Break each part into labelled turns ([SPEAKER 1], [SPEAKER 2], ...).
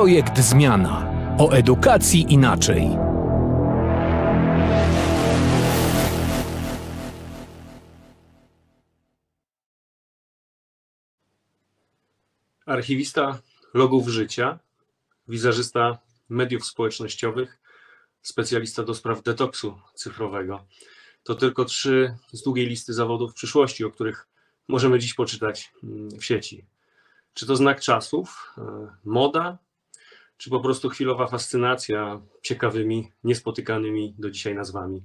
[SPEAKER 1] Projekt Zmiana. O edukacji inaczej.
[SPEAKER 2] Archiwista logów życia, wizerzysta mediów społecznościowych, specjalista do spraw detoksu cyfrowego. To tylko trzy z długiej listy zawodów przyszłości, o których możemy dziś poczytać mm, w sieci. Czy to znak czasów, e, moda, czy po prostu chwilowa fascynacja ciekawymi, niespotykanymi do dzisiaj nazwami?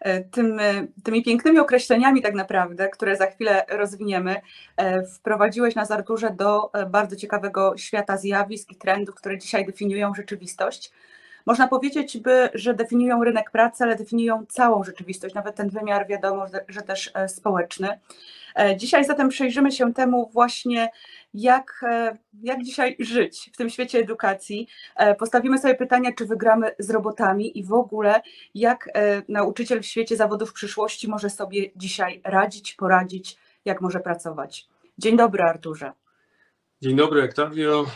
[SPEAKER 3] E, tym, e, tymi pięknymi określeniami, tak naprawdę, które za chwilę rozwiniemy, wprowadziłeś nas, Arturze, do bardzo ciekawego świata zjawisk i trendów, które dzisiaj definiują rzeczywistość. Można powiedzieć, by, że definiują rynek pracy, ale definiują całą rzeczywistość, nawet ten wymiar, wiadomo, że też społeczny. E, dzisiaj zatem przyjrzymy się temu właśnie, jak, e, jak dzisiaj żyć w tym świecie edukacji. E, postawimy sobie pytania, czy wygramy z robotami i w ogóle, jak nauczyciel w świecie zawodów przyszłości może sobie dzisiaj radzić, poradzić, jak może pracować. Dzień dobry, Arturze.
[SPEAKER 2] Dzień dobry, Octavio.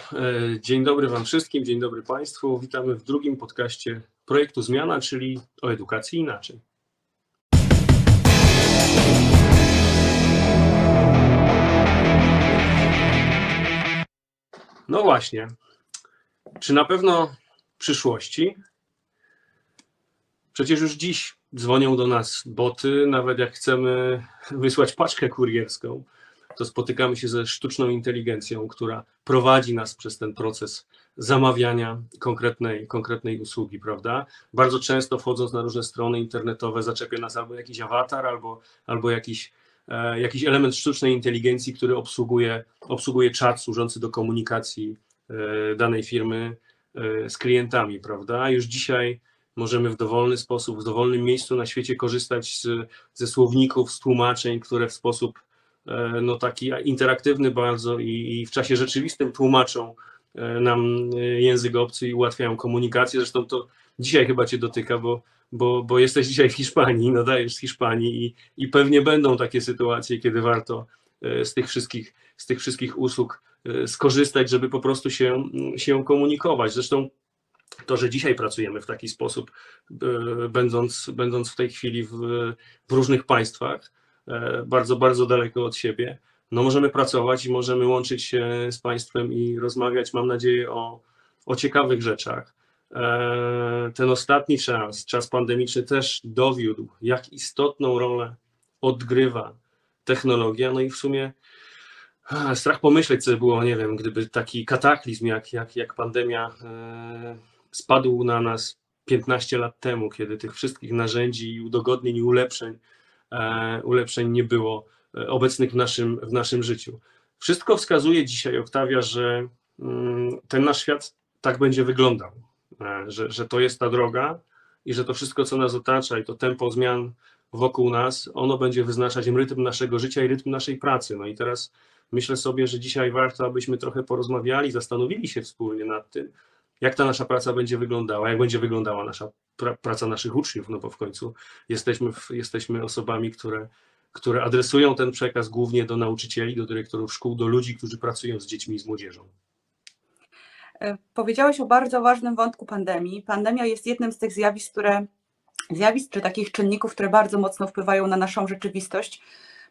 [SPEAKER 2] Dzień dobry Wam wszystkim, dzień dobry Państwu. Witamy w drugim podcaście projektu Zmiana, czyli o edukacji inaczej. No właśnie. Czy na pewno w przyszłości? Przecież już dziś dzwonią do nas boty, nawet jak chcemy wysłać paczkę kurierską, to spotykamy się ze sztuczną inteligencją, która prowadzi nas przez ten proces zamawiania konkretnej, konkretnej usługi, prawda? Bardzo często wchodząc na różne strony internetowe zaczepia nas albo jakiś awatar, albo, albo jakiś jakiś element sztucznej inteligencji, który obsługuje, obsługuje czat służący do komunikacji e, danej firmy e, z klientami, prawda? Już dzisiaj możemy w dowolny sposób, w dowolnym miejscu na świecie korzystać z, ze słowników, z tłumaczeń, które w sposób no, taki interaktywny bardzo i, i w czasie rzeczywistym tłumaczą nam język obcy i ułatwiają komunikację. Zresztą to dzisiaj chyba Cię dotyka, bo bo, bo jesteś dzisiaj w Hiszpanii, nadajesz z Hiszpanii i, i pewnie będą takie sytuacje, kiedy warto e, z tych wszystkich, z tych wszystkich usług e, skorzystać, żeby po prostu się, się komunikować. Zresztą to, że dzisiaj pracujemy w taki sposób, e, będąc, będąc w tej chwili w, w różnych państwach, bardzo, bardzo daleko od siebie, no możemy pracować i możemy łączyć się z Państwem i rozmawiać, mam nadzieję, o, o ciekawych rzeczach. E, ten ostatni czas, czas pandemiczny też dowiódł, jak istotną rolę odgrywa technologia. No i w sumie strach pomyśleć, co by było, nie wiem, gdyby taki kataklizm jak, jak, jak pandemia e, spadł na nas 15 lat temu, kiedy tych wszystkich narzędzi i udogodnień i ulepszeń, e, ulepszeń nie było obecnych w naszym, w naszym życiu. Wszystko wskazuje dzisiaj, Oktawia, że mm, ten nasz świat tak będzie wyglądał. E, że, że to jest ta droga i że to wszystko, co nas otacza i to tempo zmian wokół nas, ono będzie wyznaczać rytm naszego życia i rytm naszej pracy. No i teraz myślę sobie, że dzisiaj warto, abyśmy trochę porozmawiali, zastanowili się wspólnie nad tym, jak ta nasza praca będzie wyglądała, jak będzie wyglądała nasza pra praca naszych uczniów, no bo w końcu jesteśmy, w, jesteśmy osobami, które, które adresują ten przekaz głównie do nauczycieli, do dyrektorów szkół, do ludzi, którzy pracują z dziećmi i z młodzieżą.
[SPEAKER 3] E, powiedziałeś o bardzo ważnym wątku pandemii. Pandemia jest jednym z tych zjawisk, które zjawisk czy takich czynników, które bardzo mocno wpływają na naszą rzeczywistość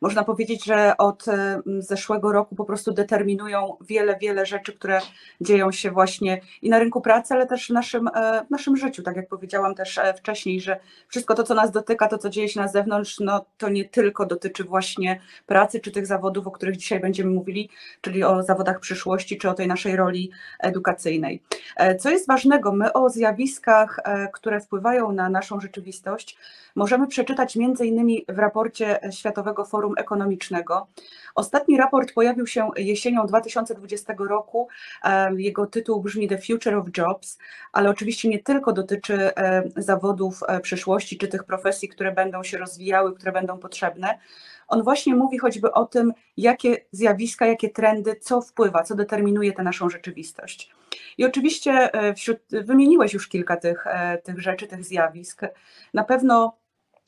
[SPEAKER 3] można powiedzieć, że od e, zeszłego roku po prostu determinują wiele, wiele rzeczy, które dzieją się właśnie i na rynku pracy, ale też w naszym, e, w naszym życiu. Tak jak powiedziałam też e, wcześniej, że wszystko to, co nas dotyka, to, co dzieje się na zewnątrz, no to nie tylko dotyczy właśnie pracy czy tych zawodów, o których dzisiaj będziemy mówili, czyli o zawodach przyszłości, czy o tej naszej roli edukacyjnej. Co jest ważnego, my o zjawiskach, które wpływają na naszą rzeczywistość, możemy przeczytać innymi w raporcie Światowego Forum Forum Ekonomicznego. Ostatni raport pojawił się jesienią 2020 roku. Jego tytuł brzmi The Future of Jobs, ale oczywiście nie tylko dotyczy zawodów e, przyszłości czy tych profesji, które będą się rozwijały, które będą potrzebne. On właśnie mówi choćby o tym, jakie zjawiska, jakie trendy, co wpływa, co determinuje tę naszą rzeczywistość. I oczywiście e, wśród, wymieniłeś już kilka tych, e, tych rzeczy, tych zjawisk. Na pewno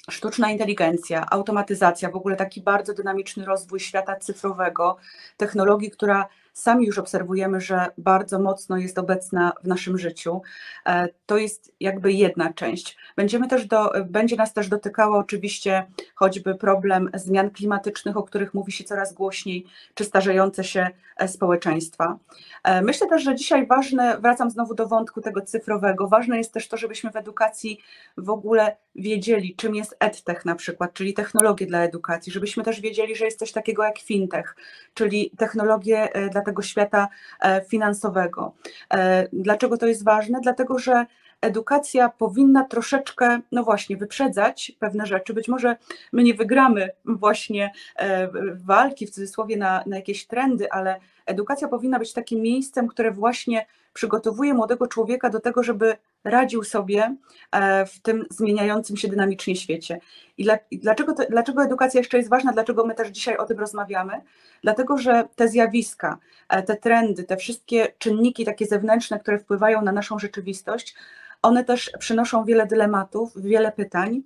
[SPEAKER 3] sztuczna inteligencja, automatyzacja, w ogóle taki bardzo dynamiczny rozwój świata cyfrowego, technologii, która sami już obserwujemy, że bardzo mocno jest obecna w naszym życiu. E, To jest jakby jedna część. Będziemy też do, będzie nas też dotykało oczywiście choćby problem zmian klimatycznych, o których mówi się coraz głośniej, czy starzejące się e, społeczeństwa. E, Myślę też, że dzisiaj ważne, wracam znowu do wątku tego cyfrowego, ważne jest też to, żebyśmy w edukacji w ogóle wiedzieli, czym jest edtech na przykład, czyli technologie dla edukacji, żebyśmy też wiedzieli, że jest coś takiego jak fintech, czyli technologie dla tego świata e, finansowego. E, Dlaczego to jest ważne? Dlatego, że edukacja powinna troszeczkę, no właśnie, wyprzedzać pewne rzeczy. Być może my nie wygramy właśnie e, walki w cudzysłowie na, na jakieś trendy, ale edukacja powinna być takim miejscem, które właśnie przygotowuje młodego człowieka do tego, żeby radził sobie e, w tym zmieniającym się dynamicznie świecie. I, dla, i dlaczego, dlaczego edukacja jeszcze jest ważna, dlaczego my też dzisiaj o tym rozmawiamy? Dlatego, że te zjawiska, e, te trendy, te wszystkie czynniki takie zewnętrzne, które wpływają na naszą rzeczywistość, one też przynoszą wiele dylematów, wiele pytań,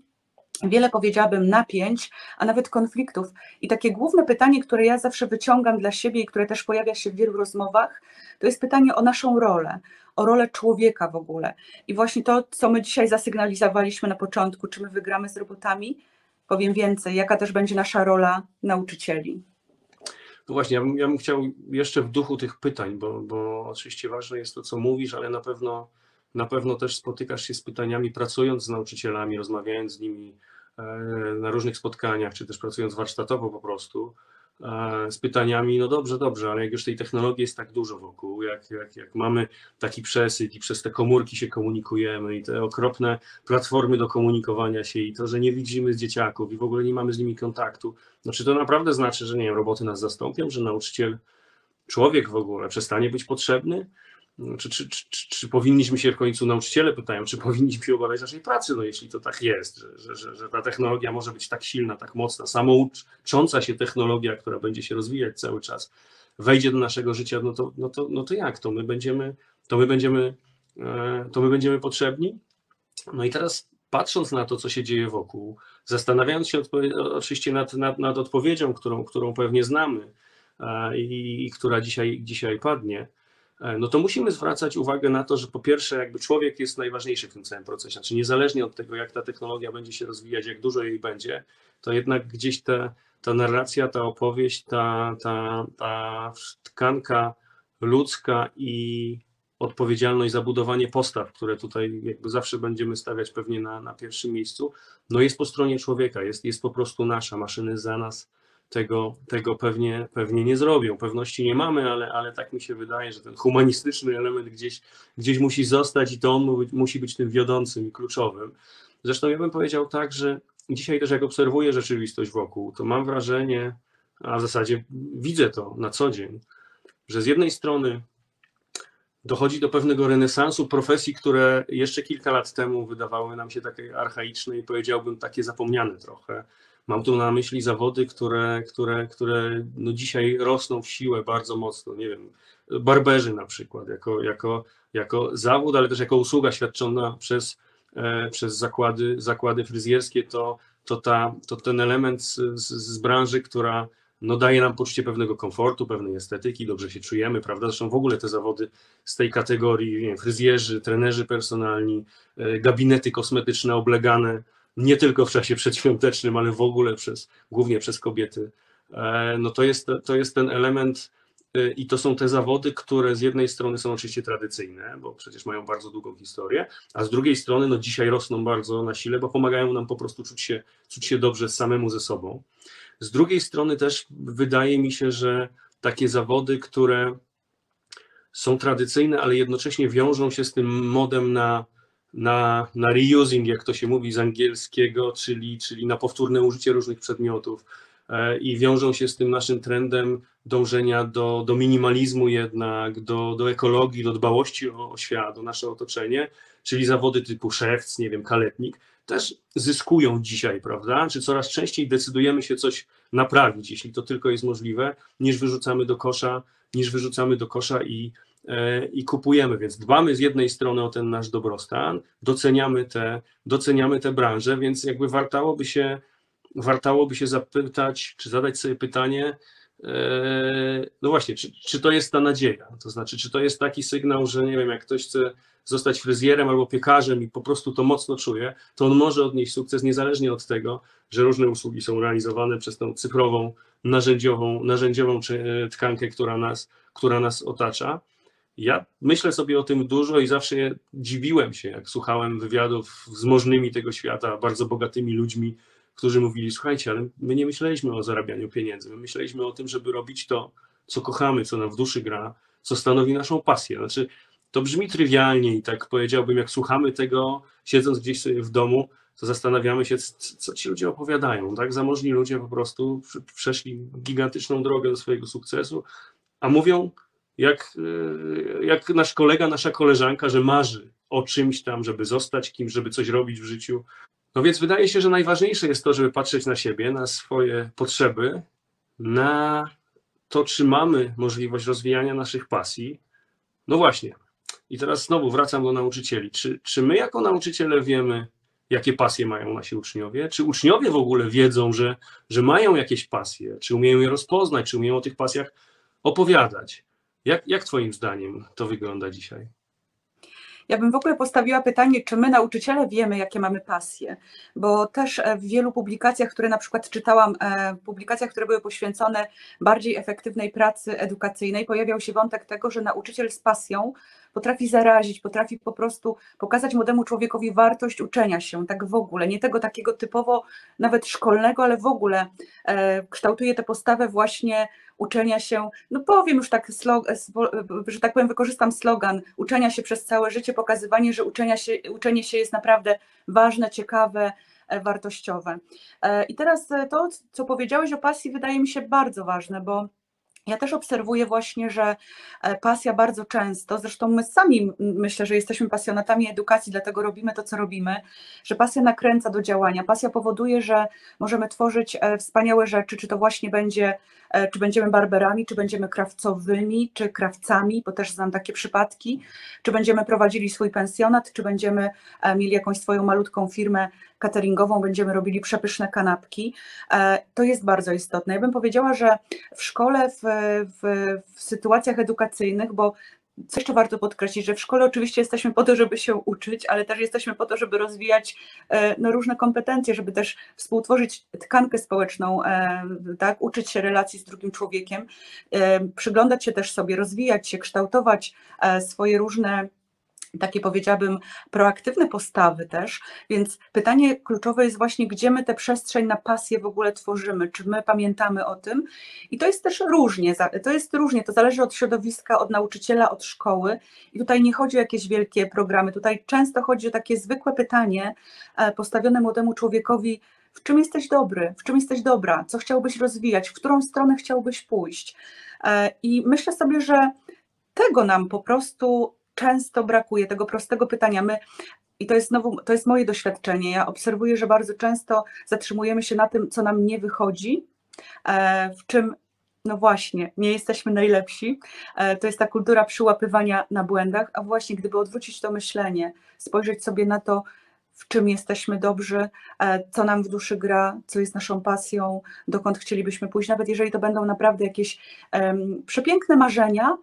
[SPEAKER 3] wiele powiedziałabym napięć, a nawet konfliktów. I takie główne pytanie, które ja zawsze wyciągam dla siebie i które też pojawia się w wielu rozmowach, to jest pytanie o naszą rolę, o rolę człowieka w ogóle. I właśnie to, co my dzisiaj zasygnalizowaliśmy na początku, czy my wygramy z robotami, powiem więcej, jaka też będzie nasza rola nauczycieli.
[SPEAKER 2] No właśnie, ja bym, ja bym chciał jeszcze w duchu tych pytań, bo, bo oczywiście ważne jest to, co mówisz, ale na pewno, na pewno też spotykasz się z pytaniami, pracując z nauczycielami, rozmawiając z nimi e, na różnych spotkaniach, czy też pracując warsztatowo po prostu, e, z pytaniami, no dobrze, dobrze, ale jak już tej technologii jest tak dużo wokół, jak, jak, jak mamy taki przesyt i przez te komórki się komunikujemy i te okropne platformy do komunikowania się i to, że nie widzimy dzieciaków i w ogóle nie mamy z nimi kontaktu, no czy to naprawdę znaczy, że nie wiem, roboty nas zastąpią, że nauczyciel, człowiek w ogóle przestanie być potrzebny? Czy, czy, czy, czy, powinniśmy się w końcu, nauczyciele pytają, czy powinniśmy się obawiać naszej pracy, no jeśli to tak jest, że, że, że, ta technologia może być tak silna, tak mocna, samoucząca się technologia, która będzie się rozwijać cały czas, wejdzie do naszego życia, no to, no to, no to jak? To my będziemy, to my będziemy, e, to my będziemy potrzebni? No i teraz patrząc na to, co się dzieje wokół, zastanawiając się oczywiście nad, nad, nad odpowiedzią, którą, którą pewnie znamy e, i, i która dzisiaj, dzisiaj padnie, e, no to musimy zwracać uwagę na to, że po pierwsze, jakby człowiek jest najważniejszy w tym całym procesie. Znaczy, niezależnie od tego, jak ta technologia będzie się rozwijać, jak dużo jej będzie, to jednak gdzieś te, ta narracja, ta opowieść, ta, ta, ta tkanka ludzka i odpowiedzialność za budowanie postaw, które tutaj jakby zawsze będziemy stawiać pewnie na, na pierwszym miejscu, no jest po stronie człowieka, jest, jest po prostu nasza, maszyny za nas tego, tego pewnie, pewnie nie zrobią. Pewności nie mamy, ale, ale tak mi się wydaje, że ten humanistyczny element gdzieś, gdzieś musi zostać i to on mu- musi być tym wiodącym i kluczowym. Zresztą ja bym powiedział tak, że dzisiaj też jak obserwuję rzeczywistość wokół, to mam wrażenie, a w zasadzie widzę to na co dzień, że z jednej strony dochodzi do pewnego renesansu profesji, które jeszcze kilka lat temu wydawały nam się takie archaiczne i powiedziałbym takie zapomniane trochę. Mam tu na myśli zawody, które, które, które no dzisiaj rosną w siłę bardzo mocno. Nie wiem, barberzy na przykład, jako, jako, jako zawód, ale też jako usługa świadczona przez, e, przez zakłady, zakłady fryzjerskie, to, to, ta, to ten element z, z, branży, która no daje nam poczucie pewnego komfortu, pewnej estetyki, dobrze się czujemy, prawda? Zresztą w ogóle te zawody z tej kategorii, nie wiem, fryzjerzy, trenerzy personalni, e, gabinety kosmetyczne oblegane, nie tylko w czasie przedświątecznym, ale w ogóle przez, głównie przez kobiety. E, No to jest, to jest ten element e, i to są te zawody, które z jednej strony są oczywiście tradycyjne, bo przecież mają bardzo długą historię, a z drugiej strony no dzisiaj rosną bardzo na sile, bo pomagają nam po prostu czuć się, czuć się dobrze samemu ze sobą. Z drugiej strony też wydaje mi się, że takie zawody, które są tradycyjne, ale jednocześnie wiążą się z tym modem na, na, na reusing, jak to się mówi z angielskiego, czyli, czyli na powtórne użycie różnych przedmiotów e, i wiążą się z tym naszym trendem dążenia do, do minimalizmu jednak, do, do ekologii, do dbałości o, o świat, o nasze otoczenie, czyli zawody typu szewc, nie wiem, kaletnik, też zyskują dzisiaj, prawda? Czy coraz częściej decydujemy się coś naprawić, jeśli to tylko jest możliwe, niż wyrzucamy do kosza, niż wyrzucamy do kosza i, i kupujemy. Więc dbamy z jednej strony o ten nasz dobrostan, doceniamy te, doceniamy te branże, więc jakby wartałoby się, wartałoby się zapytać, czy zadać sobie pytanie, e, no właśnie, czy, czy to jest ta nadzieja? To znaczy, czy to jest taki sygnał, że nie wiem, jak ktoś chce zostać fryzjerem albo piekarzem i po prostu to mocno czuje, to on może odnieść sukces niezależnie od tego, że różne usługi są realizowane przez tą cyfrową, narzędziową, narzędziową czy- tkankę, która nas, która nas otacza. Ja myślę sobie o tym dużo i zawsze dziwiłem się, jak słuchałem wywiadów z możnymi tego świata, bardzo bogatymi ludźmi, którzy mówili: Słuchajcie, ale my nie myśleliśmy o zarabianiu pieniędzy, my myśleliśmy o tym, żeby robić to, co kochamy, co nam w duszy gra, co stanowi naszą pasję. Znaczy, to brzmi trywialnie i tak powiedziałbym, jak słuchamy tego, siedząc gdzieś sobie w domu, to zastanawiamy się, co ci ludzie opowiadają. Tak? Zamożni ludzie po prostu przeszli gigantyczną drogę do swojego sukcesu, a mówią, jak, y, jak nasz kolega, nasza koleżanka, że marzy o czymś tam, żeby zostać kimś, żeby coś robić w życiu. No więc wydaje się, że najważniejsze jest to, żeby patrzeć na siebie, na swoje potrzeby, na to, czy mamy możliwość rozwijania naszych pasji. No właśnie. I teraz znowu wracam do nauczycieli. Czy, czy my jako nauczyciele wiemy, jakie pasje mają nasi uczniowie? Czy uczniowie w ogóle wiedzą, że, że mają jakieś pasje? Czy umieją je rozpoznać? Czy umieją o tych pasjach opowiadać? Jak, jak Twoim zdaniem to wygląda dzisiaj?
[SPEAKER 3] Ja bym w ogóle postawiła pytanie, czy my nauczyciele wiemy, jakie mamy pasje, bo też e, w wielu publikacjach, które na przykład czytałam, e, publikacjach, które były poświęcone bardziej efektywnej pracy edukacyjnej, pojawiał się wątek tego, że nauczyciel z pasją potrafi zarazić, potrafi po prostu pokazać młodemu człowiekowi wartość uczenia się, tak w ogóle, nie tego takiego typowo nawet szkolnego, ale w ogóle e, kształtuje tę postawę właśnie uczenia się, no powiem już tak, że tak powiem, wykorzystam slogan uczenia się przez całe życie, pokazywanie, że uczenia się, uczenie się jest naprawdę ważne, ciekawe, e, wartościowe. E, I teraz to, co powiedziałeś o pasji, wydaje mi się bardzo ważne, bo ja też obserwuję właśnie, że e, pasja bardzo często, zresztą my sami myślę, że jesteśmy pasjonatami edukacji, dlatego robimy to, co robimy, że pasja nakręca do działania. Pasja powoduje, że możemy tworzyć e, wspaniałe rzeczy, czy to właśnie będzie, czy będziemy barberami, czy będziemy krawcowymi, czy krawcami, bo też znam takie przypadki, czy będziemy prowadzili swój pensjonat, czy będziemy e, mieli jakąś swoją malutką firmę cateringową, będziemy robili przepyszne kanapki. E, To jest bardzo istotne. Ja bym powiedziała, że w szkole, w, w, w sytuacjach edukacyjnych, bo co jeszcze warto podkreślić, że w szkole oczywiście jesteśmy po to, żeby się uczyć, ale też jesteśmy po to, żeby rozwijać e, no, różne kompetencje, żeby też współtworzyć tkankę społeczną, e, tak, uczyć się relacji z drugim człowiekiem, e, przyglądać się też sobie, rozwijać się, kształtować swoje różne takie powiedziałabym proaktywne postawy też, więc pytanie kluczowe jest właśnie, gdzie my tę przestrzeń na pasję w ogóle tworzymy, czy my pamiętamy o tym? I to jest też różnie, to jest różnie, to zależy od środowiska, od nauczyciela, od szkoły. I tutaj nie chodzi o jakieś wielkie programy, tutaj często chodzi o takie zwykłe pytanie e, postawione młodemu człowiekowi, w czym jesteś dobry, w czym jesteś dobra, co chciałbyś rozwijać, w którą stronę chciałbyś pójść? E, i myślę sobie, że tego nam po prostu często brakuje, tego prostego pytania. My, i to jest znowu, to jest moje doświadczenie. Ja obserwuję, że bardzo często zatrzymujemy się na tym, co nam nie wychodzi, e, w czym no właśnie, nie jesteśmy najlepsi. E, To jest ta kultura przyłapywania na błędach, a właśnie gdyby odwrócić to myślenie, spojrzeć sobie na to, w czym jesteśmy dobrzy, e, co nam w duszy gra, co jest naszą pasją, dokąd chcielibyśmy pójść, nawet jeżeli to będą naprawdę jakieś em, przepiękne marzenia,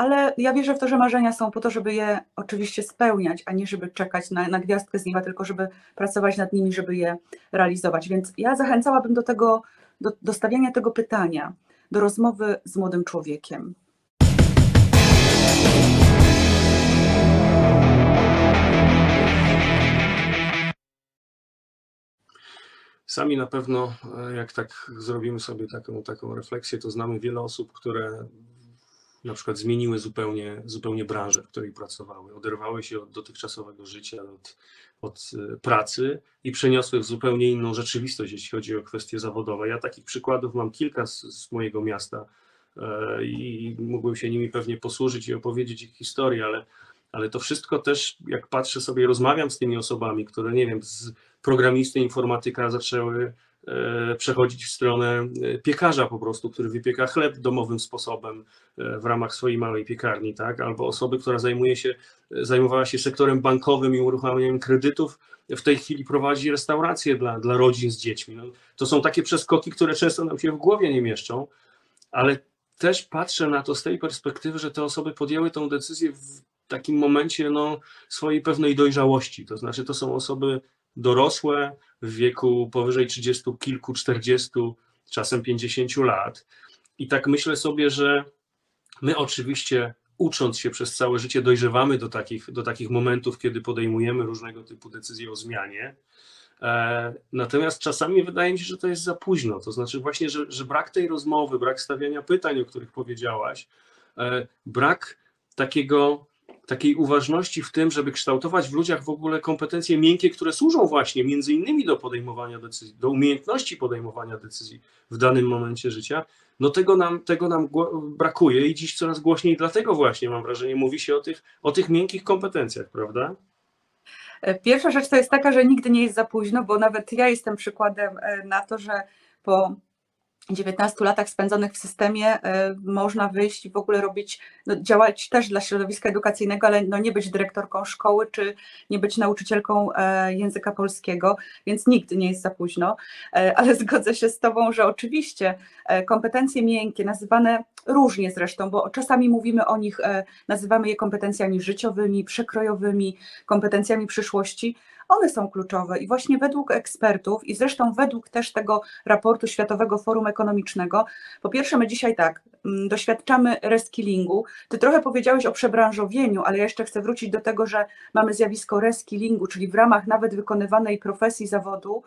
[SPEAKER 3] ale ja wierzę w to, że marzenia są po to, żeby je oczywiście spełniać, a nie żeby czekać na, na gwiazdkę z nieba, tylko żeby pracować nad nimi, żeby je realizować. Więc ja zachęcałabym do tego, do, do stawiania tego pytania, do rozmowy z młodym człowiekiem.
[SPEAKER 2] Sami na pewno, e, jak tak zrobimy sobie taką, taką refleksję, to znamy wiele osób, które na przykład zmieniły zupełnie, zupełnie branżę, w której pracowały, oderwały się od dotychczasowego życia, od, od e, pracy i przeniosły w zupełnie inną rzeczywistość, jeśli chodzi o kwestie zawodowe. Ja takich przykładów mam kilka z, z mojego miasta e, i mógłbym się nimi pewnie posłużyć i opowiedzieć ich historię, ale, ale to wszystko też, jak patrzę sobie, rozmawiam z tymi osobami, które, nie wiem, z programisty, informatyka zaczęły przechodzić w stronę e, piekarza po prostu, który wypieka chleb domowym sposobem e, w ramach swojej małej piekarni, tak? Albo osoby, która zajmuje się, e, zajmowała się sektorem bankowym i uruchamianiem kredytów, w tej chwili prowadzi restaurację dla, dla rodzin z dziećmi. No, to są takie przeskoki, które często nam się w głowie nie mieszczą, ale też patrzę na to z tej perspektywy, że te osoby podjęły tą decyzję w takim momencie no, swojej pewnej dojrzałości. To znaczy, to są osoby dorosłe w wieku powyżej 30 kilku, 40, czasem 50 lat. I tak myślę sobie, że my oczywiście ucząc się przez całe życie dojrzewamy do takich, do takich momentów, kiedy podejmujemy różnego typu decyzje o zmianie. E, Natomiast czasami wydaje mi się, że to jest za późno. To znaczy, właśnie, że, że brak tej rozmowy, brak stawiania pytań, o których powiedziałaś, e, brak takiego, takiej uważności w tym, żeby kształtować w ludziach w ogóle kompetencje miękkie, które służą właśnie między innymi do podejmowania decyzji, do umiejętności podejmowania decyzji w danym momencie życia, no tego nam, tego nam brakuje i dziś coraz głośniej dlatego właśnie mam wrażenie mówi się o tych, o tych miękkich kompetencjach, prawda?
[SPEAKER 3] E, Pierwsza rzecz to jest taka, że nigdy nie jest za późno, bo nawet ja jestem przykładem e, na to, że po 19 latach spędzonych w systemie e, można wyjść i w ogóle robić, no, działać też dla środowiska edukacyjnego, ale no, nie być dyrektorką szkoły czy nie być nauczycielką e, języka polskiego, więc nigdy nie jest za późno. E, Ale zgodzę się z Tobą, że oczywiście kompetencje miękkie, nazywane różnie zresztą, bo czasami mówimy o nich, e, nazywamy je kompetencjami życiowymi, przekrojowymi, kompetencjami przyszłości, one są kluczowe i właśnie według ekspertów i zresztą według też tego raportu Światowego Forum Ekonomicznego, po pierwsze my dzisiaj tak, mm, doświadczamy reskillingu. Ty trochę powiedziałeś o przebranżowieniu, ale ja jeszcze chcę wrócić do tego, że mamy zjawisko reskillingu, czyli w ramach nawet wykonywanej profesji zawodu,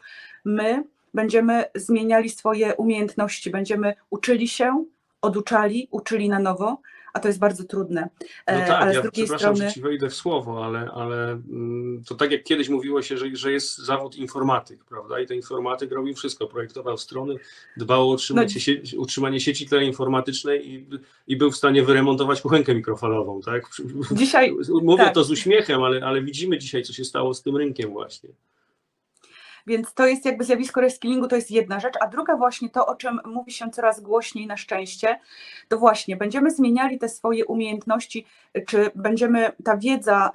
[SPEAKER 3] my będziemy zmieniali swoje umiejętności, będziemy uczyli się, oduczali, uczyli na nowo, a to jest bardzo trudne.
[SPEAKER 2] No
[SPEAKER 3] E,
[SPEAKER 2] tak,
[SPEAKER 3] ale
[SPEAKER 2] ja
[SPEAKER 3] z drugiej
[SPEAKER 2] przepraszam,
[SPEAKER 3] strony
[SPEAKER 2] że ci wejdę w słowo, ale, ale mm, to tak jak kiedyś mówiło się, że, że jest zawód informatyk, prawda? I ten informatyk robił wszystko, projektował strony, dbał o utrzymanie,
[SPEAKER 3] No-
[SPEAKER 2] sie, utrzymanie sieci teleinformatycznej i, i był w stanie wyremontować kuchenkę mikrofalową, tak?
[SPEAKER 3] dzisiaj
[SPEAKER 2] Mówię
[SPEAKER 3] tak.
[SPEAKER 2] to z uśmiechem, ale, ale widzimy dzisiaj, co się stało z tym rynkiem właśnie.
[SPEAKER 3] Więc to jest jakby zjawisko reskillingu, to jest jedna rzecz, a druga właśnie to, o czym mówi się coraz głośniej na szczęście, to właśnie będziemy zmieniali te swoje umiejętności, czy będziemy, ta wiedza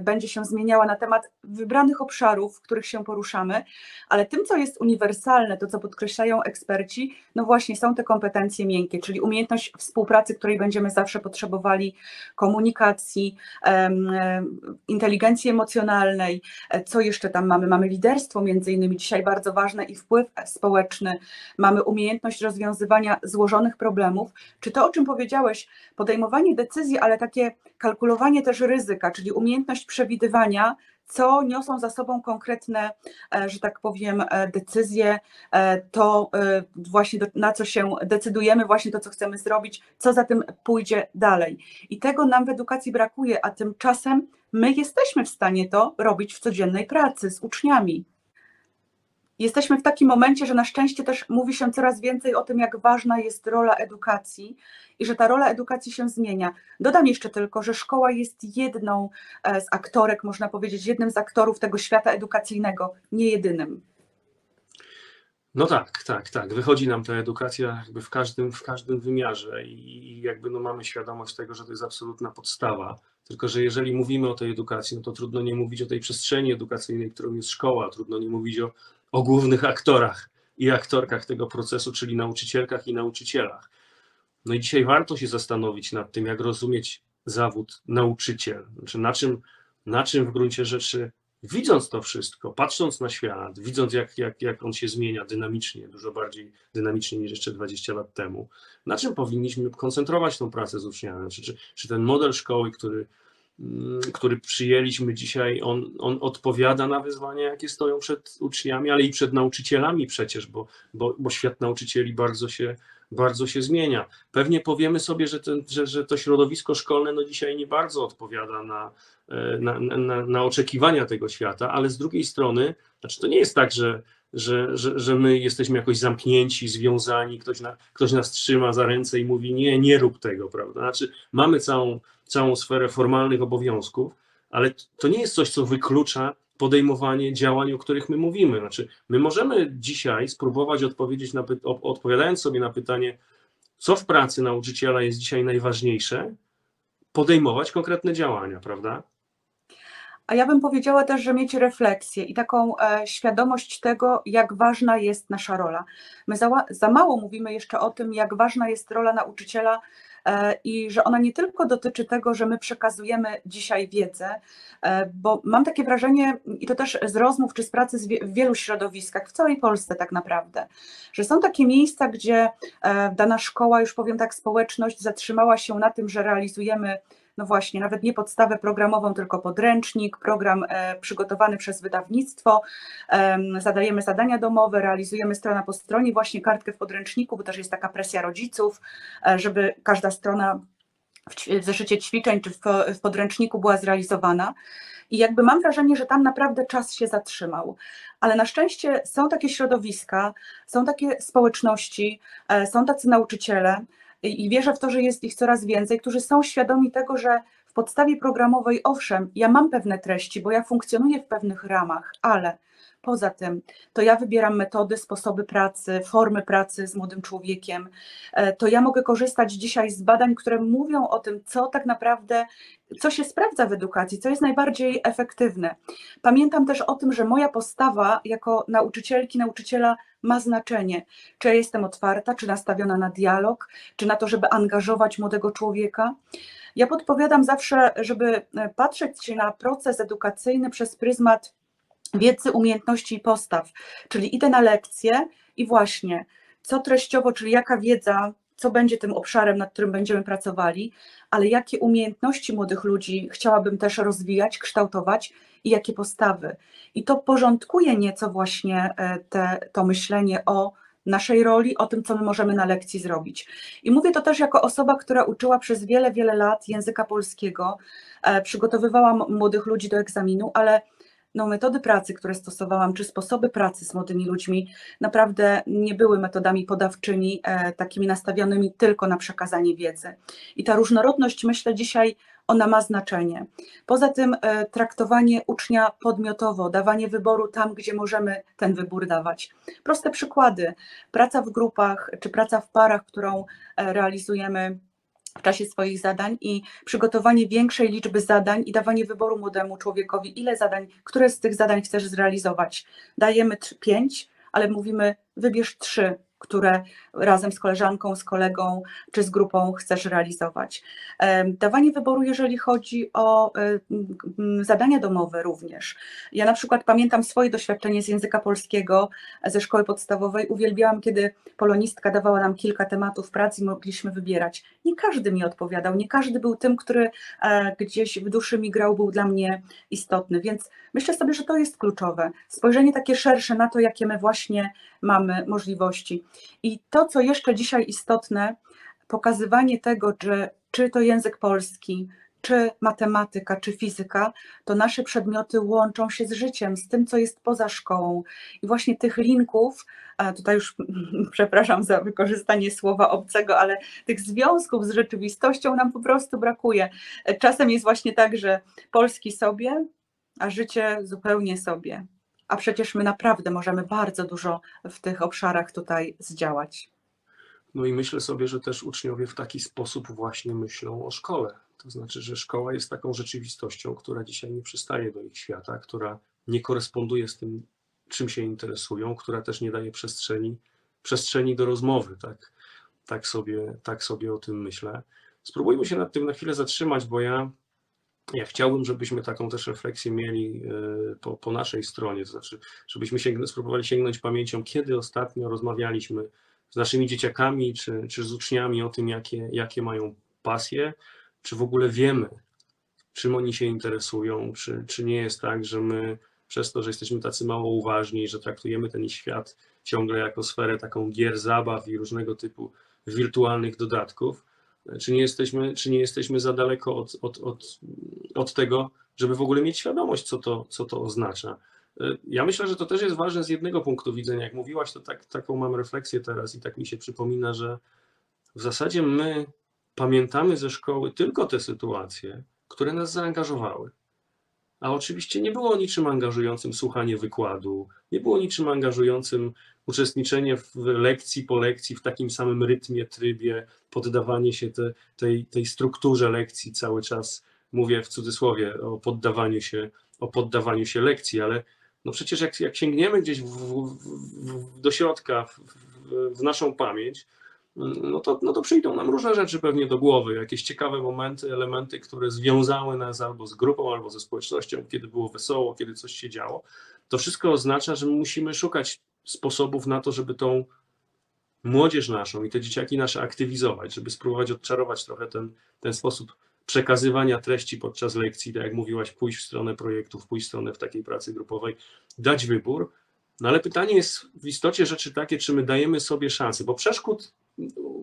[SPEAKER 3] będzie się zmieniała na temat wybranych obszarów, w których się poruszamy, ale tym, co jest uniwersalne, to co podkreślają eksperci, no właśnie są te kompetencje miękkie, czyli umiejętność współpracy, której będziemy zawsze potrzebowali, komunikacji, inteligencji emocjonalnej, E, Co jeszcze tam mamy? Mamy liderstwo między innymi dzisiaj bardzo ważne i wpływ społeczny. Mamy umiejętność rozwiązywania złożonych problemów. Czy to, o czym powiedziałeś, podejmowanie decyzji, ale takie kalkulowanie też ryzyka, czyli umiejętność przewidywania, co niosą za sobą konkretne, e, że tak powiem, e, decyzje, e, to właśnie na co się decydujemy, właśnie to, co chcemy zrobić, co za tym pójdzie dalej. I tego nam w edukacji brakuje, a tymczasem my jesteśmy w stanie to robić w codziennej pracy z uczniami. Jesteśmy w takim momencie, że na szczęście też mówi się coraz więcej o tym, jak ważna jest rola edukacji i że ta rola edukacji się zmienia. Dodam jeszcze tylko, że szkoła jest jedną e, z aktorek, można powiedzieć, jednym z aktorów tego świata edukacyjnego, nie jedynym.
[SPEAKER 2] No tak, tak, tak. Wychodzi nam ta edukacja jakby w każdym, w każdym wymiarze i, jakby no mamy świadomość tego, że to jest absolutna podstawa. Tylko, że jeżeli mówimy o tej edukacji, no to trudno nie mówić o tej przestrzeni edukacyjnej, którą jest szkoła, trudno nie mówić o, o głównych aktorach i aktorkach tego procesu, czyli nauczycielkach i nauczycielach. No i dzisiaj warto się zastanowić nad tym, jak rozumieć zawód nauczyciel. Znaczy na czym, na czym w gruncie rzeczy widząc to wszystko, patrząc na świat, widząc jak, jak, jak on się zmienia dynamicznie, dużo bardziej dynamicznie niż jeszcze 20 lat temu, na czym powinniśmy koncentrować tą pracę z uczniami? Znaczy, czy, czy ten model szkoły, który, który przyjęliśmy dzisiaj, on, on odpowiada na wyzwania, jakie stoją przed uczniami, ale i przed nauczycielami przecież, bo, bo, bo świat nauczycieli bardzo się, bardzo się zmienia. Pewnie powiemy sobie, że, ten, że, że to środowisko szkolne no dzisiaj nie bardzo odpowiada na, na, na, na oczekiwania tego świata, ale z drugiej strony, znaczy to nie jest tak, że, że, że, że my jesteśmy jakoś zamknięci, związani, ktoś, na, ktoś nas trzyma za ręce i mówi nie, nie rób tego, prawda? Znaczy mamy całą, całą sferę formalnych obowiązków, ale to nie jest coś, co wyklucza podejmowanie działań, o których my mówimy. Znaczy, my możemy dzisiaj spróbować odpowiedzieć na, odpowiadając sobie na pytanie, co w pracy nauczyciela jest dzisiaj najważniejsze, podejmować konkretne działania, prawda?
[SPEAKER 3] A ja bym powiedziała też, że mieć refleksję i taką e, świadomość tego, jak ważna jest nasza rola. My za, za mało mówimy jeszcze o tym, jak ważna jest rola nauczyciela i że ona nie tylko dotyczy tego, że my przekazujemy dzisiaj wiedzę, e, bo mam takie wrażenie, i to też z rozmów czy z pracy w wielu środowiskach, w całej Polsce tak naprawdę, że są takie miejsca, gdzie e, dana szkoła, już powiem tak, społeczność zatrzymała się na tym, że realizujemy no właśnie, nawet nie podstawę programową, tylko podręcznik, program e, przygotowany przez wydawnictwo, em, zadajemy zadania domowe, realizujemy strona po stronie, właśnie kartkę w podręczniku, bo też jest taka presja rodziców, e, żeby każda strona w, zeszycie ćwiczeń czy w, w podręczniku była zrealizowana. I jakby mam wrażenie, że tam naprawdę czas się zatrzymał. Ale na szczęście są takie środowiska, są takie społeczności, e, są tacy nauczyciele, i wierzę w to, że jest ich coraz więcej, którzy są świadomi tego, że w podstawie programowej, owszem, ja mam pewne treści, bo ja funkcjonuję w pewnych ramach, ale poza tym to ja wybieram metody, sposoby pracy, formy pracy z młodym człowiekiem. E, To ja mogę korzystać dzisiaj z badań, które mówią o tym, co tak naprawdę, co się sprawdza w edukacji, co jest najbardziej efektywne. Pamiętam też o tym, że moja postawa jako nauczycielki, nauczyciela ma znaczenie. Czy ja jestem otwarta, czy nastawiona na dialog, czy na to, żeby angażować młodego człowieka. Ja podpowiadam zawsze, żeby e, patrzeć się na proces edukacyjny przez pryzmat wiedzy, umiejętności i postaw, czyli idę na lekcję i właśnie co treściowo, czyli jaka wiedza, co będzie tym obszarem, nad którym będziemy pracowali, ale jakie umiejętności młodych ludzi chciałabym też rozwijać, kształtować i jakie postawy. I to porządkuje nieco właśnie e, te, to myślenie o naszej roli, o tym, co my możemy na lekcji zrobić. I mówię to też jako osoba, która uczyła przez wiele, wiele lat języka polskiego, e, przygotowywałam młodych ludzi do egzaminu, ale no, metody pracy, które stosowałam, czy sposoby pracy z młodymi ludźmi, naprawdę nie były metodami podawczymi, e, takimi nastawionymi tylko na przekazanie wiedzy. I ta różnorodność, myślę, dzisiaj ona ma znaczenie. Poza tym e, traktowanie ucznia podmiotowo, dawanie wyboru tam, gdzie możemy ten wybór dawać. Proste przykłady. Praca w grupach, czy praca w parach, którą e, realizujemy w czasie swoich zadań i przygotowanie większej liczby zadań i dawanie wyboru młodemu człowiekowi, ile zadań, które z tych zadań chcesz zrealizować. Dajemy pięć, ale mówimy wybierz trzy, które razem z koleżanką, z kolegą czy z grupą chcesz realizować. Dawanie wyboru, jeżeli chodzi o zadania domowe również. Ja na przykład pamiętam swoje doświadczenie z języka polskiego ze szkoły podstawowej. Uwielbiałam, kiedy polonistka dawała nam kilka tematów pracy i mogliśmy wybierać. Nie każdy mi odpowiadał, nie każdy był tym, który e, gdzieś w duszy mi grał, był dla mnie istotny, więc myślę sobie, że to jest kluczowe. Spojrzenie takie szersze na to, jakie my właśnie mamy możliwości. I to, co jeszcze dzisiaj istotne, pokazywanie tego, że czy to język polski, czy matematyka, czy fizyka, to nasze przedmioty łączą się z życiem, z tym, co jest poza szkołą. I właśnie tych linków, tutaj już przepraszam za wykorzystanie słowa obcego, ale tych związków z rzeczywistością nam po prostu brakuje. Czasem jest właśnie tak, że polski sobie, a życie zupełnie sobie. A przecież my naprawdę możemy bardzo dużo w tych obszarach tutaj zdziałać.
[SPEAKER 2] No i myślę sobie, że też uczniowie w taki sposób właśnie myślą o szkole. To znaczy, że szkoła jest taką rzeczywistością, która dzisiaj nie przystaje do ich świata, która nie koresponduje z tym, czym się interesują, która też nie daje przestrzeni, przestrzeni do rozmowy. Tak, tak, sobie, tak sobie o tym myślę. Spróbujmy się nad tym na chwilę zatrzymać, bo ja, ja chciałbym, żebyśmy taką też refleksję mieli e, po, po naszej stronie, to znaczy, żebyśmy sięgn- spróbowali sięgnąć pamięcią, kiedy ostatnio rozmawialiśmy z naszymi dzieciakami czy, czy z uczniami o tym, jakie, jakie mają pasje, czy w ogóle wiemy, czym oni się interesują, czy, czy nie jest tak, że my przez to, że jesteśmy tacy mało uważni, że traktujemy ten świat ciągle jako sferę taką gier, zabaw i różnego typu wirtualnych dodatków, czy nie jesteśmy, czy nie jesteśmy za daleko od, od, od, od tego, żeby w ogóle mieć świadomość, co to, co to oznacza. Ja myślę, że to też jest ważne z jednego punktu widzenia. Jak mówiłaś, to tak, taką mam refleksję teraz i tak mi się przypomina, że w zasadzie my pamiętamy ze szkoły tylko te sytuacje, które nas zaangażowały. A oczywiście nie było niczym angażującym słuchanie wykładu, nie było niczym angażującym uczestniczenie w lekcji po lekcji w takim samym rytmie, trybie, poddawanie się te, tej, tej strukturze lekcji cały czas. Mówię w cudzysłowie o poddawaniu się o poddawaniu się lekcji, ale no przecież jak, jak sięgniemy gdzieś w, w, w, do środka, w, w, naszą pamięć, no to, no to przyjdą nam różne rzeczy pewnie do głowy, jakieś ciekawe momenty, elementy, które związały nas albo z grupą, albo ze społecznością, kiedy było wesoło, kiedy coś się działo. To wszystko oznacza, że musimy szukać sposobów na to, żeby tą młodzież naszą i te dzieciaki nasze aktywizować, żeby spróbować odczarować trochę ten, ten sposób przekazywania treści podczas lekcji, tak jak mówiłaś, pójść w stronę projektów, pójść w stronę w takiej pracy grupowej, dać wybór. No ale pytanie jest w istocie rzeczy takie, czy my dajemy sobie szansę, bo przeszkód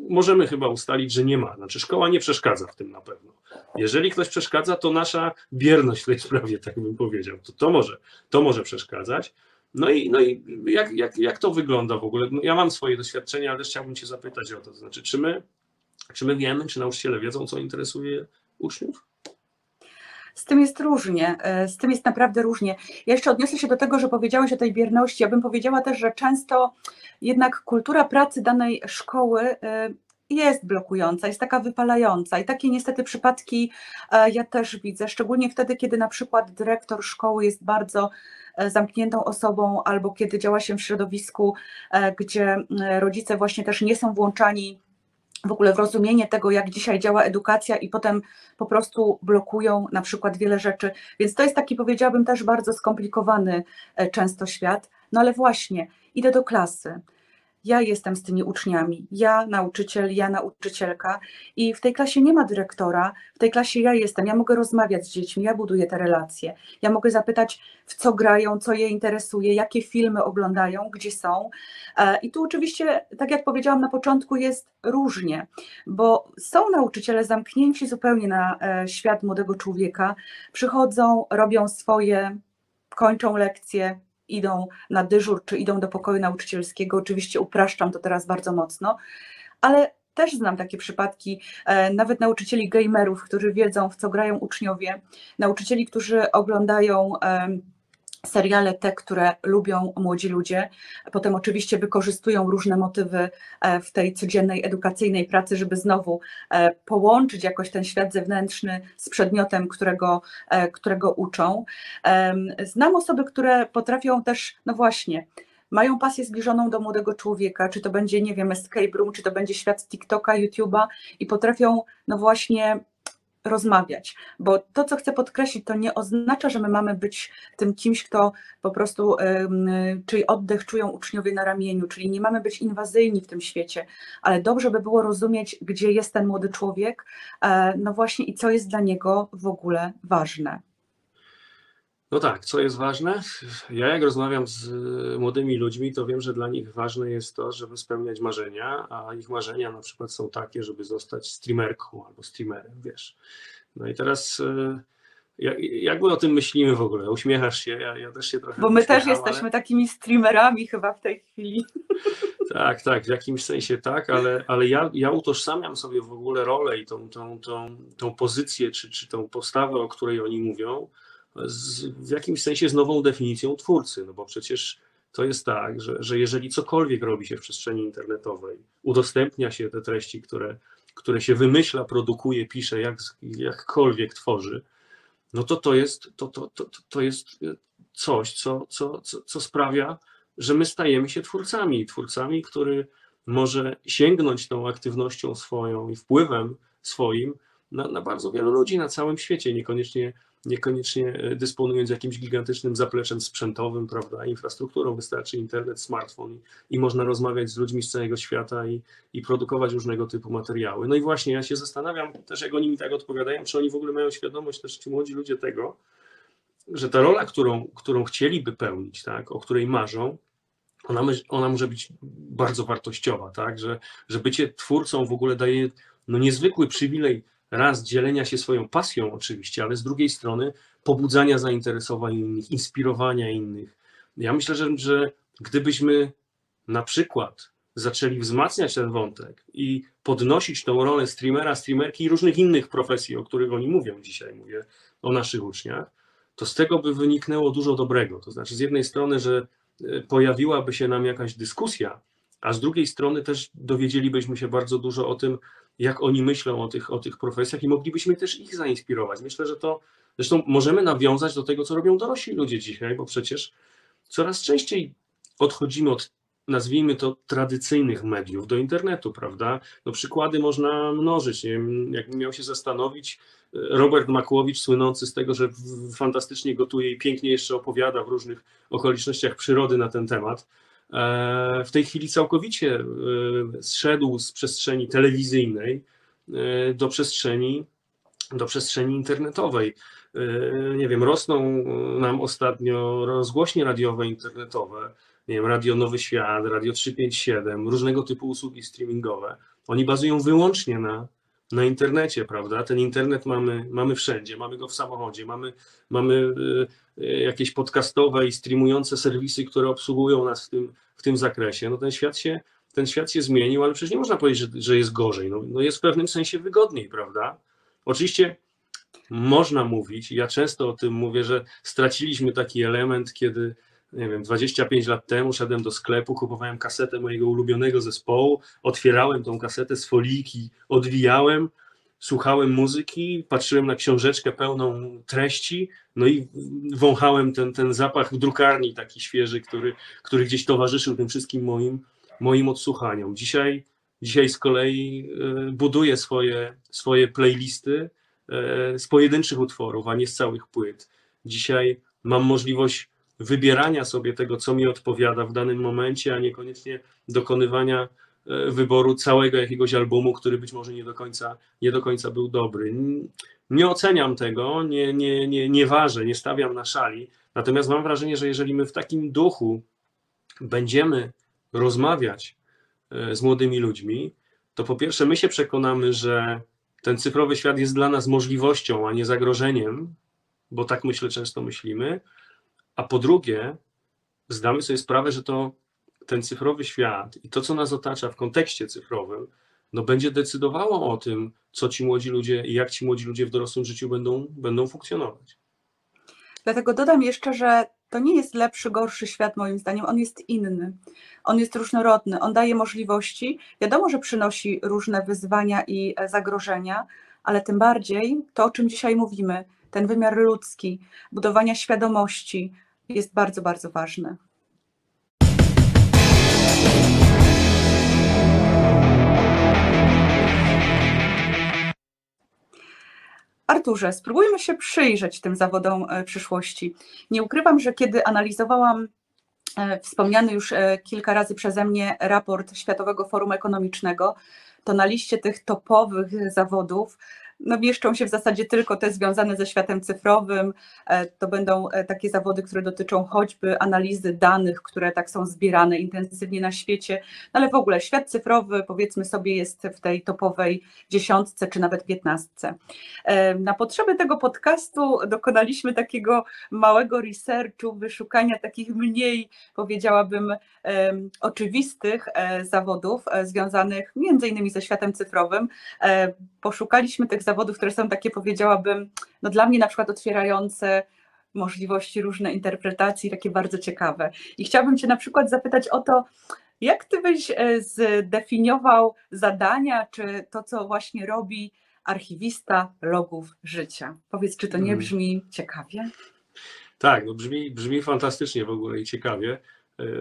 [SPEAKER 2] możemy chyba ustalić, że nie ma. Znaczy szkoła nie przeszkadza w tym na pewno. Jeżeli ktoś przeszkadza, to nasza bierność w tej sprawie, tak bym powiedział, to, to, może, to może przeszkadzać. No i, no i jak, jak, jak to wygląda w ogóle? No ja mam swoje doświadczenia, ale chciałbym Cię zapytać o to znaczy, czy my, czy my wiemy, czy nauczyciele wiedzą, co interesuje uczniów?
[SPEAKER 3] Z tym jest różnie, e, z tym jest naprawdę różnie. Ja jeszcze odniosę się do tego, że powiedziałeś o tej bierności. Ja bym powiedziała też, że często jednak kultura pracy danej szkoły e, jest blokująca, jest taka wypalająca i takie niestety przypadki e, ja też widzę, szczególnie wtedy, kiedy na przykład dyrektor szkoły jest bardzo zamkniętą osobą albo kiedy działa się w środowisku, gdzie rodzice właśnie też nie są włączani w ogóle w rozumienie tego, jak dzisiaj działa edukacja i potem po prostu blokują na przykład wiele rzeczy. Więc to jest taki, powiedziałabym, też bardzo skomplikowany e, często świat. No ale właśnie, idę do klasy ja jestem z tymi uczniami, ja nauczyciel, ja nauczycielka. I w tej klasie nie ma dyrektora, w tej klasie ja jestem, ja mogę rozmawiać z dziećmi, ja buduję te relacje, ja mogę zapytać, w co grają, co je interesuje, jakie filmy oglądają, gdzie są. E, I tu oczywiście, tak jak powiedziałam na początku, jest różnie, bo są nauczyciele zamknięci zupełnie na e, świat młodego człowieka, przychodzą, robią swoje, kończą lekcje, idą na dyżur, czy idą do pokoju nauczycielskiego. Oczywiście upraszczam to teraz bardzo mocno, ale też znam takie przypadki, e, nawet nauczycieli gamerów, którzy wiedzą, w co grają uczniowie, nauczycieli, którzy oglądają seriale te, które lubią młodzi ludzie. Potem oczywiście wykorzystują różne motywy e, w tej codziennej edukacyjnej pracy, żeby znowu e, połączyć jakoś ten świat zewnętrzny z przedmiotem, którego, e, którego uczą. Znam osoby, które potrafią też, no właśnie, mają pasję zbliżoną do młodego człowieka, czy to będzie, nie wiem, escape room, czy to będzie świat TikToka, YouTube'a i potrafią, no właśnie, rozmawiać, bo to, co chcę podkreślić, to nie oznacza, że my mamy być tym kimś, kto po prostu, czyli oddech czują uczniowie na ramieniu, czyli nie mamy być inwazyjni w tym świecie, ale dobrze by było rozumieć, gdzie jest ten młody człowiek, e, no właśnie i co jest dla niego w ogóle ważne.
[SPEAKER 2] No tak, co jest ważne? Ja jak rozmawiam z młodymi ludźmi, to wiem, że dla nich ważne jest to, żeby spełniać marzenia, a ich marzenia na przykład są takie, żeby zostać streamerką albo streamerem, wiesz. No i teraz e, jak my o tym myślimy w ogóle? Uśmiechasz się, ja, ja też się trochę
[SPEAKER 3] Bo my też jesteśmy ale... takimi streamerami chyba w tej chwili.
[SPEAKER 2] Tak, tak, w jakimś sensie tak, ale, ale ja, ja utożsamiam sobie w ogóle rolę i tą, tą, tą, tą pozycję, czy, czy tą postawę, o której oni mówią, z, w jakimś sensie z nową definicją twórcy, no bo przecież to jest tak, że, że jeżeli cokolwiek robi się w przestrzeni internetowej, udostępnia się te treści, które, które się wymyśla, produkuje, pisze, jak, jakkolwiek tworzy, no to to jest, to, to, to, to jest coś, co, co, co, co sprawia, że my stajemy się twórcami, twórcami, który może sięgnąć tą aktywnością swoją i wpływem swoim na, na bardzo wielu ludzi na całym świecie, niekoniecznie niekoniecznie e, dysponując jakimś gigantycznym zapleczem sprzętowym, prawda, infrastrukturą, wystarczy internet, smartfon i, i można rozmawiać z ludźmi z całego świata i, i produkować różnego typu materiały. No i właśnie ja się zastanawiam też, jak oni mi tak odpowiadają, czy oni w ogóle mają świadomość, też ci młodzi ludzie tego, że ta rola, którą, którą chcieliby pełnić, tak, o której marzą, ona, ona może być bardzo wartościowa, tak, że, że bycie twórcą w ogóle daje no, niezwykły przywilej raz dzielenia się swoją pasją oczywiście, ale z drugiej strony pobudzania zainteresowań innych, inspirowania innych. Ja myślę, że, że gdybyśmy na przykład zaczęli wzmacniać ten wątek i podnosić tą rolę streamera, streamerki i różnych innych profesji, o których oni mówią dzisiaj, mówię o naszych uczniach, to z tego by wyniknęło dużo dobrego. To znaczy, z jednej strony, że e, pojawiłaby się nam jakaś dyskusja, a z drugiej strony też dowiedzielibyśmy się bardzo dużo o tym, jak oni myślą o tych, o tych profesjach i moglibyśmy też ich zainspirować. Myślę, że to zresztą możemy nawiązać do tego, co robią dorośli ludzie dzisiaj, bo przecież coraz częściej odchodzimy od nazwijmy to tradycyjnych mediów do internetu, prawda? No przykłady można mnożyć. Nie wiem, jakbym miał się zastanowić, Robert Makłowicz, słynący z tego, że fantastycznie gotuje i pięknie jeszcze opowiada w różnych okolicznościach przyrody na ten temat, e, w tej chwili całkowicie e, zszedł z przestrzeni telewizyjnej e, do przestrzeni, do przestrzeni internetowej. Nie wiem, rosną nam ostatnio rozgłośnie radiowe, internetowe, nie wiem, Radio Nowy Świat, Radio 357, różnego typu usługi streamingowe. Oni bazują wyłącznie na na internecie, prawda? Ten internet mamy, mamy wszędzie, mamy go w samochodzie, mamy, mamy jakieś podcastowe i streamujące serwisy, które obsługują nas w tym, w tym zakresie. No ten świat się, ten świat się zmienił, ale przecież nie można powiedzieć, że, że jest gorzej. No, no jest w pewnym sensie wygodniej, prawda? Oczywiście można mówić, ja często o tym mówię, że straciliśmy taki element, kiedy nie wiem, 25 lat temu szedłem do sklepu, kupowałem kasetę mojego ulubionego zespołu, otwierałem tą kasetę z foliki, odwijałem, słuchałem muzyki, patrzyłem na książeczkę pełną treści, no i wąchałem ten, ten zapach drukarni taki świeży, który, który gdzieś towarzyszył tym wszystkim moim, moim odsłuchaniom. Dzisiaj, dzisiaj z kolei e, buduję swoje, swoje playlisty e, z pojedynczych utworów, a nie z całych płyt. Dzisiaj mam możliwość wybierania sobie tego, co mi odpowiada w danym momencie, a niekoniecznie dokonywania wyboru całego jakiegoś albumu, który być może nie do końca, nie do końca był dobry. Nie oceniam tego, nie, nie, nie, nie ważę, nie stawiam na szali, natomiast mam wrażenie, że jeżeli my w takim duchu będziemy rozmawiać e, z młodymi ludźmi, to po pierwsze my się przekonamy, że ten cyfrowy świat jest dla nas możliwością, a nie zagrożeniem, bo tak myślę, często myślimy, a po drugie, zdamy sobie sprawę, że to ten cyfrowy świat i to, co nas otacza w kontekście cyfrowym, no będzie decydowało o tym, co ci młodzi ludzie i jak ci młodzi ludzie w dorosłym życiu będą, będą funkcjonować.
[SPEAKER 3] Dlatego dodam jeszcze, że to nie jest lepszy, gorszy świat, moim zdaniem. On jest inny. On jest różnorodny, on daje możliwości. Wiadomo, że przynosi różne wyzwania i zagrożenia, ale tym bardziej to, o czym dzisiaj mówimy, ten wymiar ludzki, budowania świadomości, jest bardzo, bardzo ważne. Arturze, spróbujmy się przyjrzeć tym zawodom e, przyszłości. Nie ukrywam, że kiedy analizowałam e, wspomniany już e, kilka razy przeze mnie raport Światowego Forum Ekonomicznego, to na liście tych topowych zawodów no mieszczą się w zasadzie tylko te związane ze światem cyfrowym. E, to będą e, takie zawody, które dotyczą choćby analizy danych, które tak są zbierane intensywnie na świecie, no ale w ogóle świat cyfrowy powiedzmy sobie jest w tej topowej dziesiątce czy nawet piętnastce. E, na potrzeby tego podcastu dokonaliśmy takiego małego researchu, wyszukania takich mniej powiedziałabym oczywistych zawodów związanych między innymi ze światem cyfrowym. Poszukaliśmy tych zawodów, które są takie, powiedziałabym, no dla mnie na przykład otwierające możliwości różne interpretacji, takie bardzo ciekawe. I chciałabym Cię na przykład zapytać o to, jak Ty byś e, zdefiniował zadania, czy to, co właśnie robi archiwista logów życia? Powiedz, czy to nie mm. brzmi ciekawie?
[SPEAKER 2] Tak, no brzmi, brzmi fantastycznie w ogóle i ciekawie.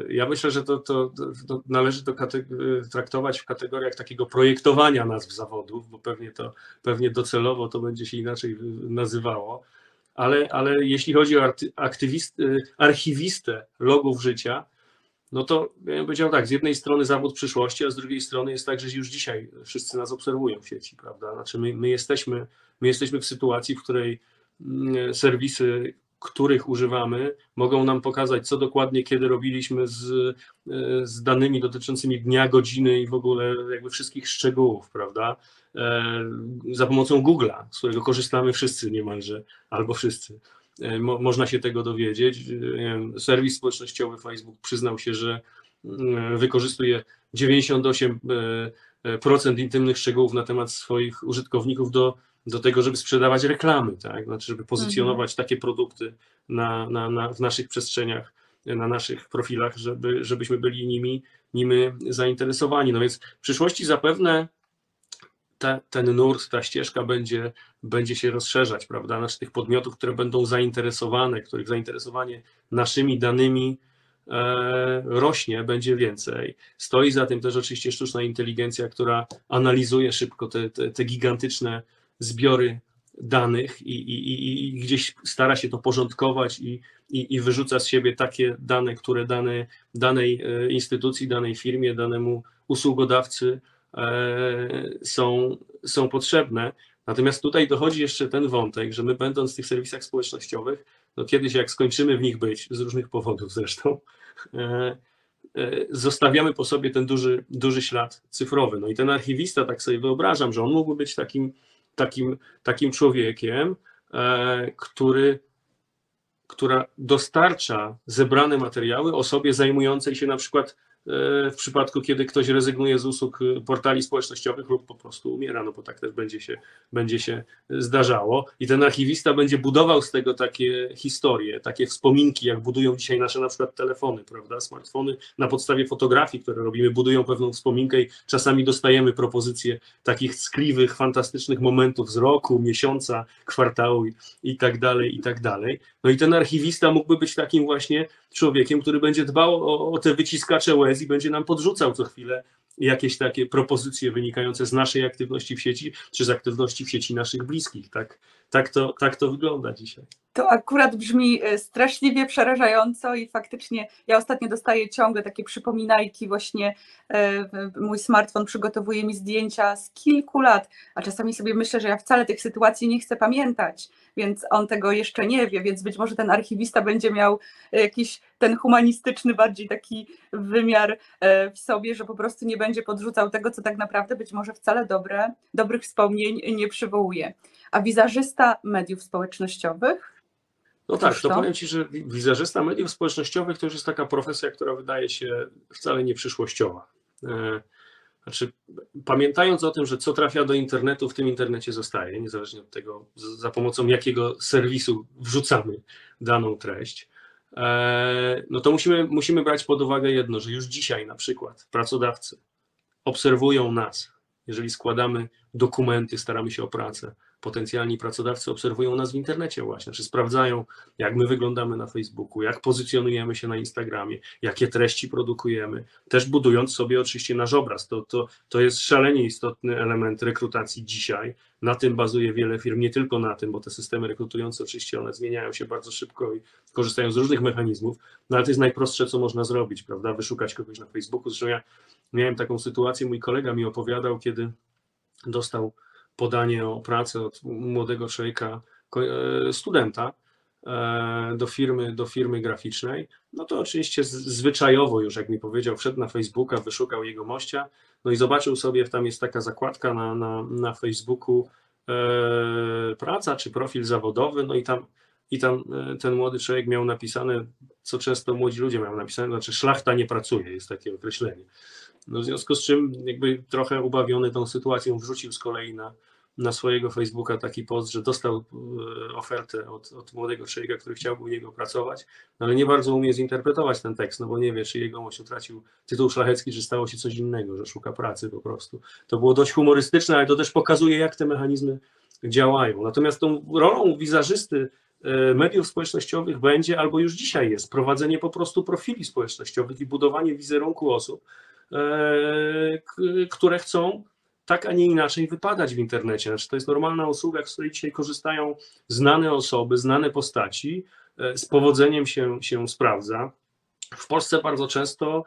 [SPEAKER 2] Ja myślę, że to, to, to należy to traktować w kategoriach takiego projektowania nazw zawodów, bo pewnie to pewnie docelowo to będzie się inaczej nazywało. Ale, ale jeśli chodzi o aktywist, archiwistę logów życia, no to ja bym powiedział tak, z jednej strony zawód przyszłości, a z drugiej strony jest tak, że już dzisiaj wszyscy nas obserwują w sieci, prawda? Znaczy my, my, jesteśmy, my jesteśmy w sytuacji, w której mm, serwisy których używamy, mogą nam pokazać, co dokładnie kiedy robiliśmy z, e, z danymi dotyczącymi dnia, godziny i w ogóle jakby wszystkich szczegółów, prawda? E, za pomocą Google'a, z którego korzystamy wszyscy niemalże, albo wszyscy. E, mo, można się tego dowiedzieć. Serwis społecznościowy Facebook przyznał się, że mm, wykorzystuje 98% intymnych szczegółów na temat swoich użytkowników do do tego, żeby sprzedawać reklamy, tak? Znaczy, żeby pozycjonować mhm. takie produkty na, na, na, w naszych przestrzeniach, na naszych profilach, żeby, żebyśmy byli nimi, nimi zainteresowani. No więc w przyszłości zapewne te, ten nurt, ta ścieżka będzie, będzie się rozszerzać, prawda? Znaczy tych podmiotów, które będą zainteresowane, których zainteresowanie naszymi danymi e, rośnie, będzie więcej. Stoi za tym też oczywiście sztuczna inteligencja, która analizuje szybko te, te, te gigantyczne zbiory danych i, i, i, gdzieś stara się to porządkować i, i, i wyrzuca z siebie takie dane, które dane, danej e, instytucji, danej firmie, danemu usługodawcy e, są, są potrzebne. Natomiast tutaj dochodzi jeszcze ten wątek, że my będąc w tych serwisach społecznościowych, no kiedyś jak skończymy w nich być, z różnych powodów zresztą, e, zostawiamy po sobie ten duży, duży ślad cyfrowy. No i ten archiwista, tak sobie wyobrażam, że on mógłby być takim, takim, takim człowiekiem, który która dostarcza zebrane materiały osobie zajmującej się na przykład e, w przypadku, kiedy ktoś rezygnuje z usług e, portali społecznościowych lub po prostu umiera, no bo tak też będzie się, będzie się zdarzało. I ten archiwista będzie budował z tego takie historie, takie wspominki, jak budują dzisiaj nasze na przykład telefony, prawda? Smartfony na podstawie fotografii, które robimy, budują pewną wspominkę i czasami dostajemy propozycje takich ckliwych, fantastycznych momentów z roku, miesiąca, kwartału i, i tak dalej, i tak dalej. No i ten archiwista mógłby być takim właśnie człowiekiem, który będzie dbał o, o te wyciskacze łez i będzie nam podrzucał co chwilę jakieś takie propozycje wynikające z naszej aktywności w sieci, czy z aktywności w sieci naszych bliskich. Tak, tak, to, tak to wygląda dzisiaj.
[SPEAKER 3] To akurat brzmi e, straszliwie przerażająco i faktycznie ja ostatnio dostaję ciągle takie przypominajki, właśnie e, mój smartfon przygotowuje mi zdjęcia z kilku lat, a czasami sobie myślę, że ja wcale tych sytuacji nie chcę pamiętać, więc on tego jeszcze nie wie, więc być może ten archiwista będzie miał jakiś ten humanistyczny bardziej taki wymiar e, w sobie, że po prostu nie będzie podrzucał tego, co tak naprawdę być może wcale dobre, dobrych wspomnień nie przywołuje. A wizażysta mediów społecznościowych?
[SPEAKER 2] No tak, to powiem Ci, że wizerzysta mediów społecznościowych to już jest taka profesja, która wydaje się wcale nie przyszłościowa. Znaczy, pamiętając o tym, że co trafia do internetu, w tym internecie zostaje, niezależnie od tego, za pomocą jakiego serwisu wrzucamy daną treść, e, no to musimy, musimy brać pod uwagę jedno, że już dzisiaj na przykład pracodawcy obserwują nas, jeżeli składamy dokumenty, staramy się o pracę, potencjalni pracodawcy obserwują nas w internecie właśnie, czy sprawdzają, jak my wyglądamy na Facebooku, jak pozycjonujemy się na Instagramie, jakie treści produkujemy, też budując sobie oczywiście nasz obraz. To, to, to jest szalenie istotny element rekrutacji dzisiaj. Na tym bazuje wiele firm, nie tylko na tym, bo te systemy rekrutujące oczywiście one zmieniają się bardzo szybko i korzystają z różnych mechanizmów, no ale to jest najprostsze, co można zrobić, prawda? Wyszukać kogoś na Facebooku. Zresztą ja miałem taką sytuację, mój kolega mi opowiadał, kiedy dostał podanie o pracę od młodego człowieka, e, studenta e, do firmy, do firmy graficznej, no to oczywiście zwyczajowo już, jak mi powiedział, wszedł na Facebooka, wyszukał jego mościa, no i zobaczył sobie, tam jest taka zakładka na, na, na Facebooku e, praca czy profil zawodowy, no i tam, i tam ten młody człowiek miał napisane, co często młodzi ludzie mają napisane, znaczy szlachta nie pracuje, jest takie określenie. No w związku z czym jakby trochę ubawiony tą sytuacją wrzucił z kolei na, na swojego Facebooka taki post, że dostał e, ofertę od, od młodego człowieka, który chciałby u niego pracować, no ale nie bardzo umie zinterpretować ten tekst, no bo nie wie, czy jego jegomość utracił tytuł szlachecki, czy stało się coś innego, że szuka pracy po prostu. To było dość humorystyczne, ale to też pokazuje, jak te mechanizmy działają. Natomiast tą rolą wizażysty e, mediów społecznościowych będzie, albo już dzisiaj jest, prowadzenie po prostu profili społecznościowych i budowanie wizerunku osób, które chcą tak, a nie inaczej wypadać w internecie. Znaczy, to jest normalna usługa, z której dzisiaj korzystają znane osoby, znane postaci, e, z powodzeniem się, się sprawdza. W Polsce bardzo często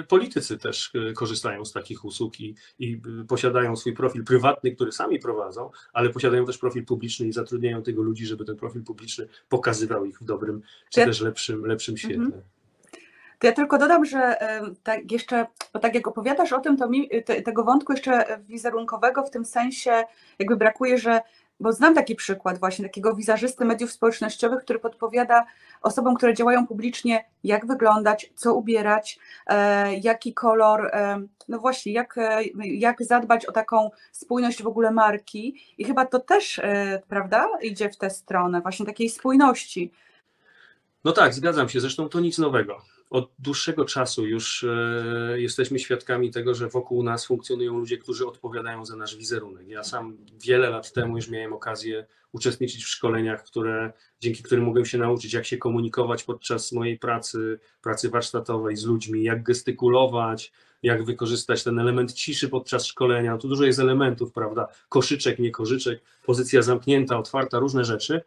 [SPEAKER 2] y, politycy też korzystają z takich usług i, i, posiadają swój profil prywatny, który sami prowadzą, ale posiadają też profil publiczny i zatrudniają tego ludzi, żeby ten profil publiczny pokazywał ich w dobrym czy też lepszym, lepszym świetle. Mhm.
[SPEAKER 3] To ja tylko dodam, że tak jeszcze, bo tak jak opowiadasz o tym, to mi te, tego wątku jeszcze wizerunkowego w tym sensie jakby brakuje, że bo znam taki przykład właśnie takiego wizerzysty mediów społecznościowych, który podpowiada osobom, które działają publicznie, jak wyglądać, co ubierać, e, jaki kolor, e, no właśnie, jak, e, jak zadbać o taką spójność w ogóle marki. I chyba to też, e, prawda, idzie w tę stronę, właśnie takiej spójności.
[SPEAKER 2] No tak, zgadzam się. Zresztą to nic nowego. Od dłuższego czasu już e, jesteśmy świadkami tego, że wokół nas funkcjonują ludzie, którzy odpowiadają za nasz wizerunek. Ja sam wiele lat temu już miałem okazję uczestniczyć w szkoleniach, które, dzięki którym mogłem się nauczyć, jak się komunikować podczas mojej pracy, pracy warsztatowej z ludźmi, jak gestykulować, jak wykorzystać ten element ciszy podczas szkolenia. Tu dużo jest elementów, prawda? Koszyczek, nie koszyczek, pozycja zamknięta, otwarta, różne rzeczy.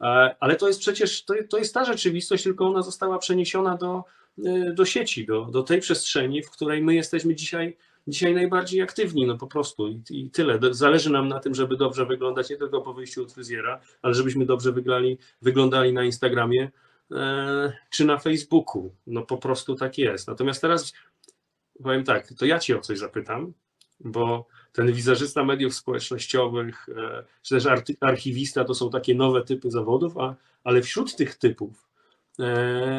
[SPEAKER 2] E, Ale to jest przecież, to, to jest ta rzeczywistość, tylko ona została przeniesiona do, do sieci, do, do tej przestrzeni, w której my jesteśmy dzisiaj, dzisiaj najbardziej aktywni, no po prostu i, i tyle. Zależy nam na tym, żeby dobrze wyglądać nie tylko po wyjściu od fryzjera, ale żebyśmy dobrze wyglądali, wyglądali na Instagramie e, czy na Facebooku. No po prostu tak jest. Natomiast teraz powiem tak, to ja cię o coś zapytam, bo ten wizerzysta mediów społecznościowych, e, czy też archiwista to są takie nowe typy zawodów, a, ale wśród tych typów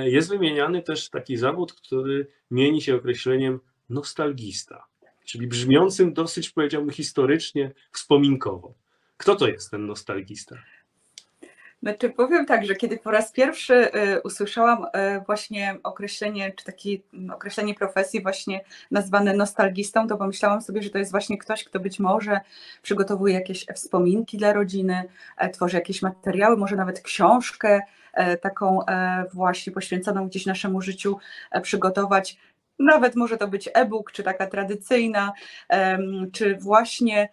[SPEAKER 2] jest wymieniany też taki zawód, który mieni się określeniem nostalgista, czyli brzmiącym dosyć, powiedziałbym, historycznie, wspominkowo. Kto to jest ten nostalgista?
[SPEAKER 3] Znaczy powiem tak, że kiedy po raz pierwszy y, usłyszałam y, właśnie określenie, czy takie mm, określenie profesji właśnie nazwane nostalgistą, to pomyślałam sobie, że to jest właśnie ktoś, kto być może przygotowuje jakieś wspominki dla rodziny, e, tworzy jakieś materiały, może nawet książkę e, taką e, właśnie poświęconą gdzieś naszemu życiu e, przygotować. Nawet może to być e-book, czy taka tradycyjna, czy właśnie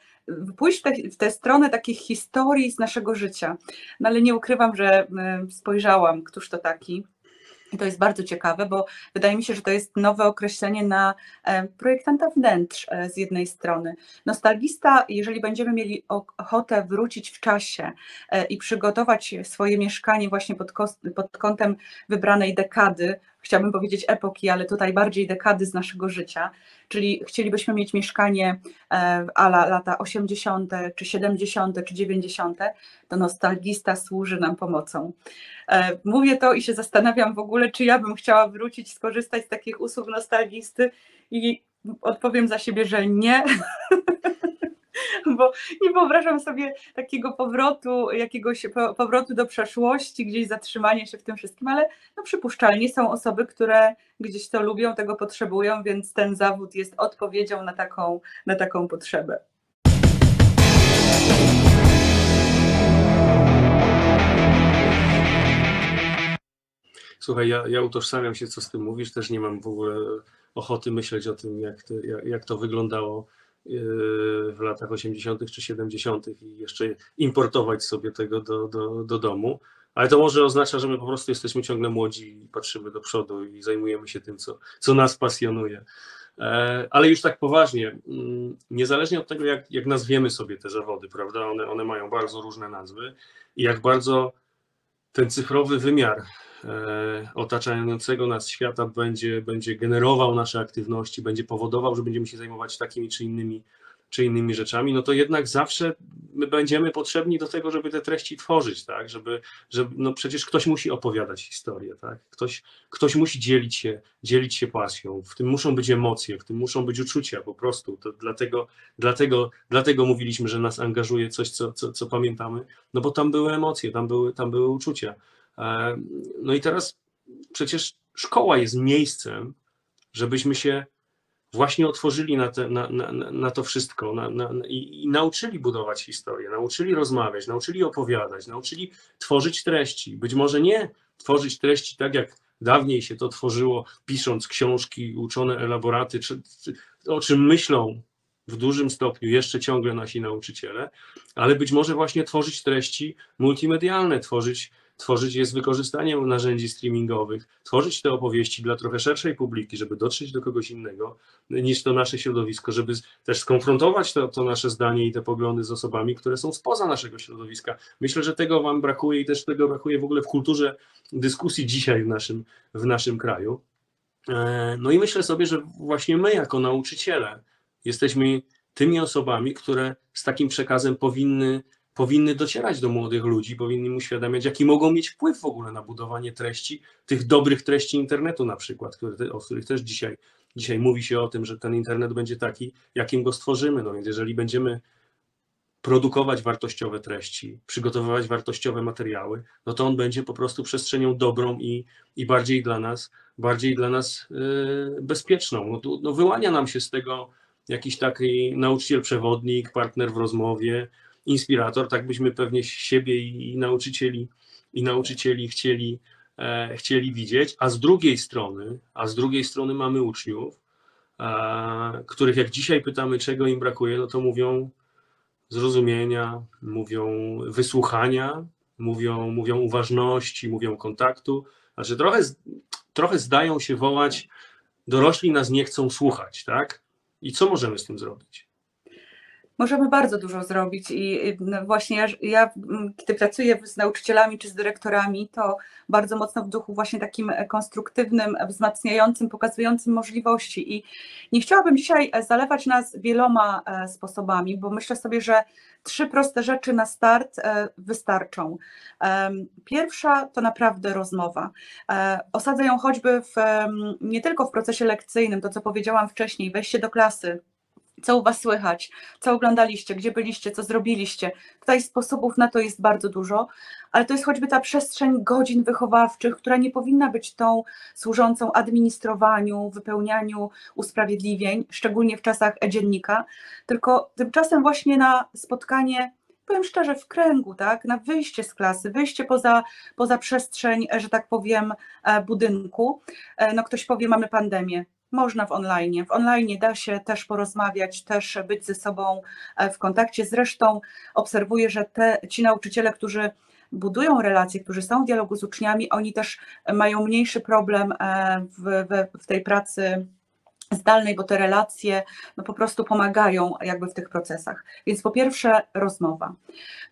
[SPEAKER 3] pójść w tę w tę stronę takich historii z naszego życia. No ale nie ukrywam, że spojrzałam, któż to taki. To jest bardzo ciekawe, bo wydaje mi się, że to jest nowe określenie na e, projektanta wnętrz e, z jednej strony. Nostalgista, jeżeli będziemy mieli ochotę wrócić w czasie e, i przygotować swoje mieszkanie właśnie pod, pod kątem wybranej dekady, chciałabym powiedzieć epoki, ale tutaj bardziej dekady z naszego życia, czyli chcielibyśmy mieć mieszkanie e, ala lata 80., czy 70., czy 90., to nostalgista służy nam pomocą. E, Mówię to i się zastanawiam w ogóle, czy ja bym chciała wrócić, skorzystać z takich usług nostalgisty i odpowiem za siebie, że nie. Bo nie wyobrażam sobie takiego powrotu, jakiegoś po- powrotu do przeszłości, gdzieś zatrzymania się w tym wszystkim, ale no przypuszczalnie są osoby, które gdzieś to lubią, tego potrzebują, więc ten zawód jest odpowiedzią na taką, na taką potrzebę.
[SPEAKER 2] Słuchaj, ja, ja utożsamiam się, co z tym mówisz, też nie mam w ogóle ochoty myśleć o tym, jak to, jak, jak to wyglądało w latach 80. czy 70. i jeszcze importować sobie tego do, do, do domu. Ale to może oznacza, że my po prostu jesteśmy ciągle młodzi i patrzymy do przodu i zajmujemy się tym, co, co nas pasjonuje. E, Ale już tak poważnie, mm, niezależnie od tego, jak, jak nazwiemy sobie te zawody, prawda, one, one mają bardzo różne nazwy i jak bardzo ten cyfrowy wymiar otaczającego nas świata będzie, będzie generował nasze aktywności, będzie powodował, że będziemy się zajmować takimi czy innymi, czy innymi rzeczami, no to jednak zawsze my będziemy potrzebni do tego, żeby te treści tworzyć, tak? Żeby, żeby no przecież ktoś musi opowiadać historię, tak? Ktoś, ktoś musi dzielić się, dzielić się pasją, w tym muszą być emocje, w tym muszą być uczucia po prostu. To dlatego, dlatego, dlatego mówiliśmy, że nas angażuje coś, co, co, co pamiętamy, no bo tam były emocje, tam były, tam były uczucia. E, No i teraz przecież szkoła jest miejscem, żebyśmy się właśnie otworzyli na, te, na, na, na to wszystko i, i nauczyli budować historię, nauczyli rozmawiać, nauczyli opowiadać, nauczyli tworzyć treści. Być może nie tworzyć treści tak, jak dawniej się to tworzyło, pisząc książki, uczone elaboraty, czy, o czym myślą w dużym stopniu jeszcze ciągle nasi nauczyciele, ale być może właśnie tworzyć treści multimedialne, tworzyć, tworzyć je z wykorzystaniem narzędzi streamingowych, tworzyć te opowieści dla trochę szerszej publiki, żeby dotrzeć do kogoś innego niż to nasze środowisko, żeby też skonfrontować to, to nasze zdanie i te poglądy z osobami, które są spoza naszego środowiska. Myślę, że tego Wam brakuje i też tego brakuje w ogóle w kulturze dyskusji dzisiaj w naszym, w naszym kraju. E, No i myślę sobie, że właśnie my, jako nauczyciele, jesteśmy tymi osobami, które z takim przekazem powinny, powinny docierać do młodych ludzi, powinni im uświadamiać, jaki mogą mieć wpływ w ogóle na budowanie treści, tych dobrych treści internetu na przykład, które, o których też dzisiaj, dzisiaj mówi się o tym, że ten internet będzie taki, jakim go stworzymy. No więc jeżeli będziemy produkować wartościowe treści, przygotowywać wartościowe materiały, no to on będzie po prostu przestrzenią dobrą i, i bardziej dla nas, bardziej dla nas yy, bezpieczną. No, tu, no wyłania nam się z tego jakiś taki nauczyciel przewodnik, partner w rozmowie, inspirator, tak byśmy pewnie siebie i, nauczycieli i nauczycieli chcieli, e, chcieli widzieć, a z drugiej strony, a z drugiej strony mamy uczniów, e, których jak dzisiaj pytamy, czego im brakuje, no to mówią zrozumienia, mówią wysłuchania, mówią, mówią uważności, mówią kontaktu. Znaczy trochę, trochę zdają się wołać, dorośli nas nie chcą słuchać, tak? I co możemy z tym zrobić?
[SPEAKER 3] Możemy bardzo dużo zrobić i no właśnie ja, ja, kiedy pracuję z nauczycielami czy z dyrektorami, to bardzo mocno w duchu właśnie takim konstruktywnym, wzmacniającym, pokazującym możliwości i nie chciałabym dzisiaj zalewać nas wieloma e, sposobami, bo myślę sobie, że trzy proste rzeczy na start e, wystarczą. Pierwsza to naprawdę rozmowa. E, osadzę ją choćby w, nie tylko w procesie lekcyjnym, to co powiedziałam wcześniej, wejście do klasy, co u Was słychać, co oglądaliście, gdzie byliście, co zrobiliście. Tutaj sposobów na to jest bardzo dużo, ale to jest choćby ta przestrzeń godzin wychowawczych, która nie powinna być tą służącą administrowaniu, wypełnianiu usprawiedliwień, szczególnie w czasach e-dziennika, tylko tymczasem właśnie na spotkanie powiem szczerze, w kręgu, tak, na wyjście z klasy, wyjście poza, poza przestrzeń, że tak powiem, e, budynku. E, no ktoś powie, mamy pandemię. Można w online. W online da się też porozmawiać, też być ze sobą e, w kontakcie. Zresztą obserwuję, że te, ci nauczyciele, którzy budują relacje, którzy są w dialogu z uczniami, oni też mają mniejszy problem w, w, w tej pracy zdalnej, bo te relacje no, po prostu pomagają jakby w tych procesach. Więc po pierwsze rozmowa.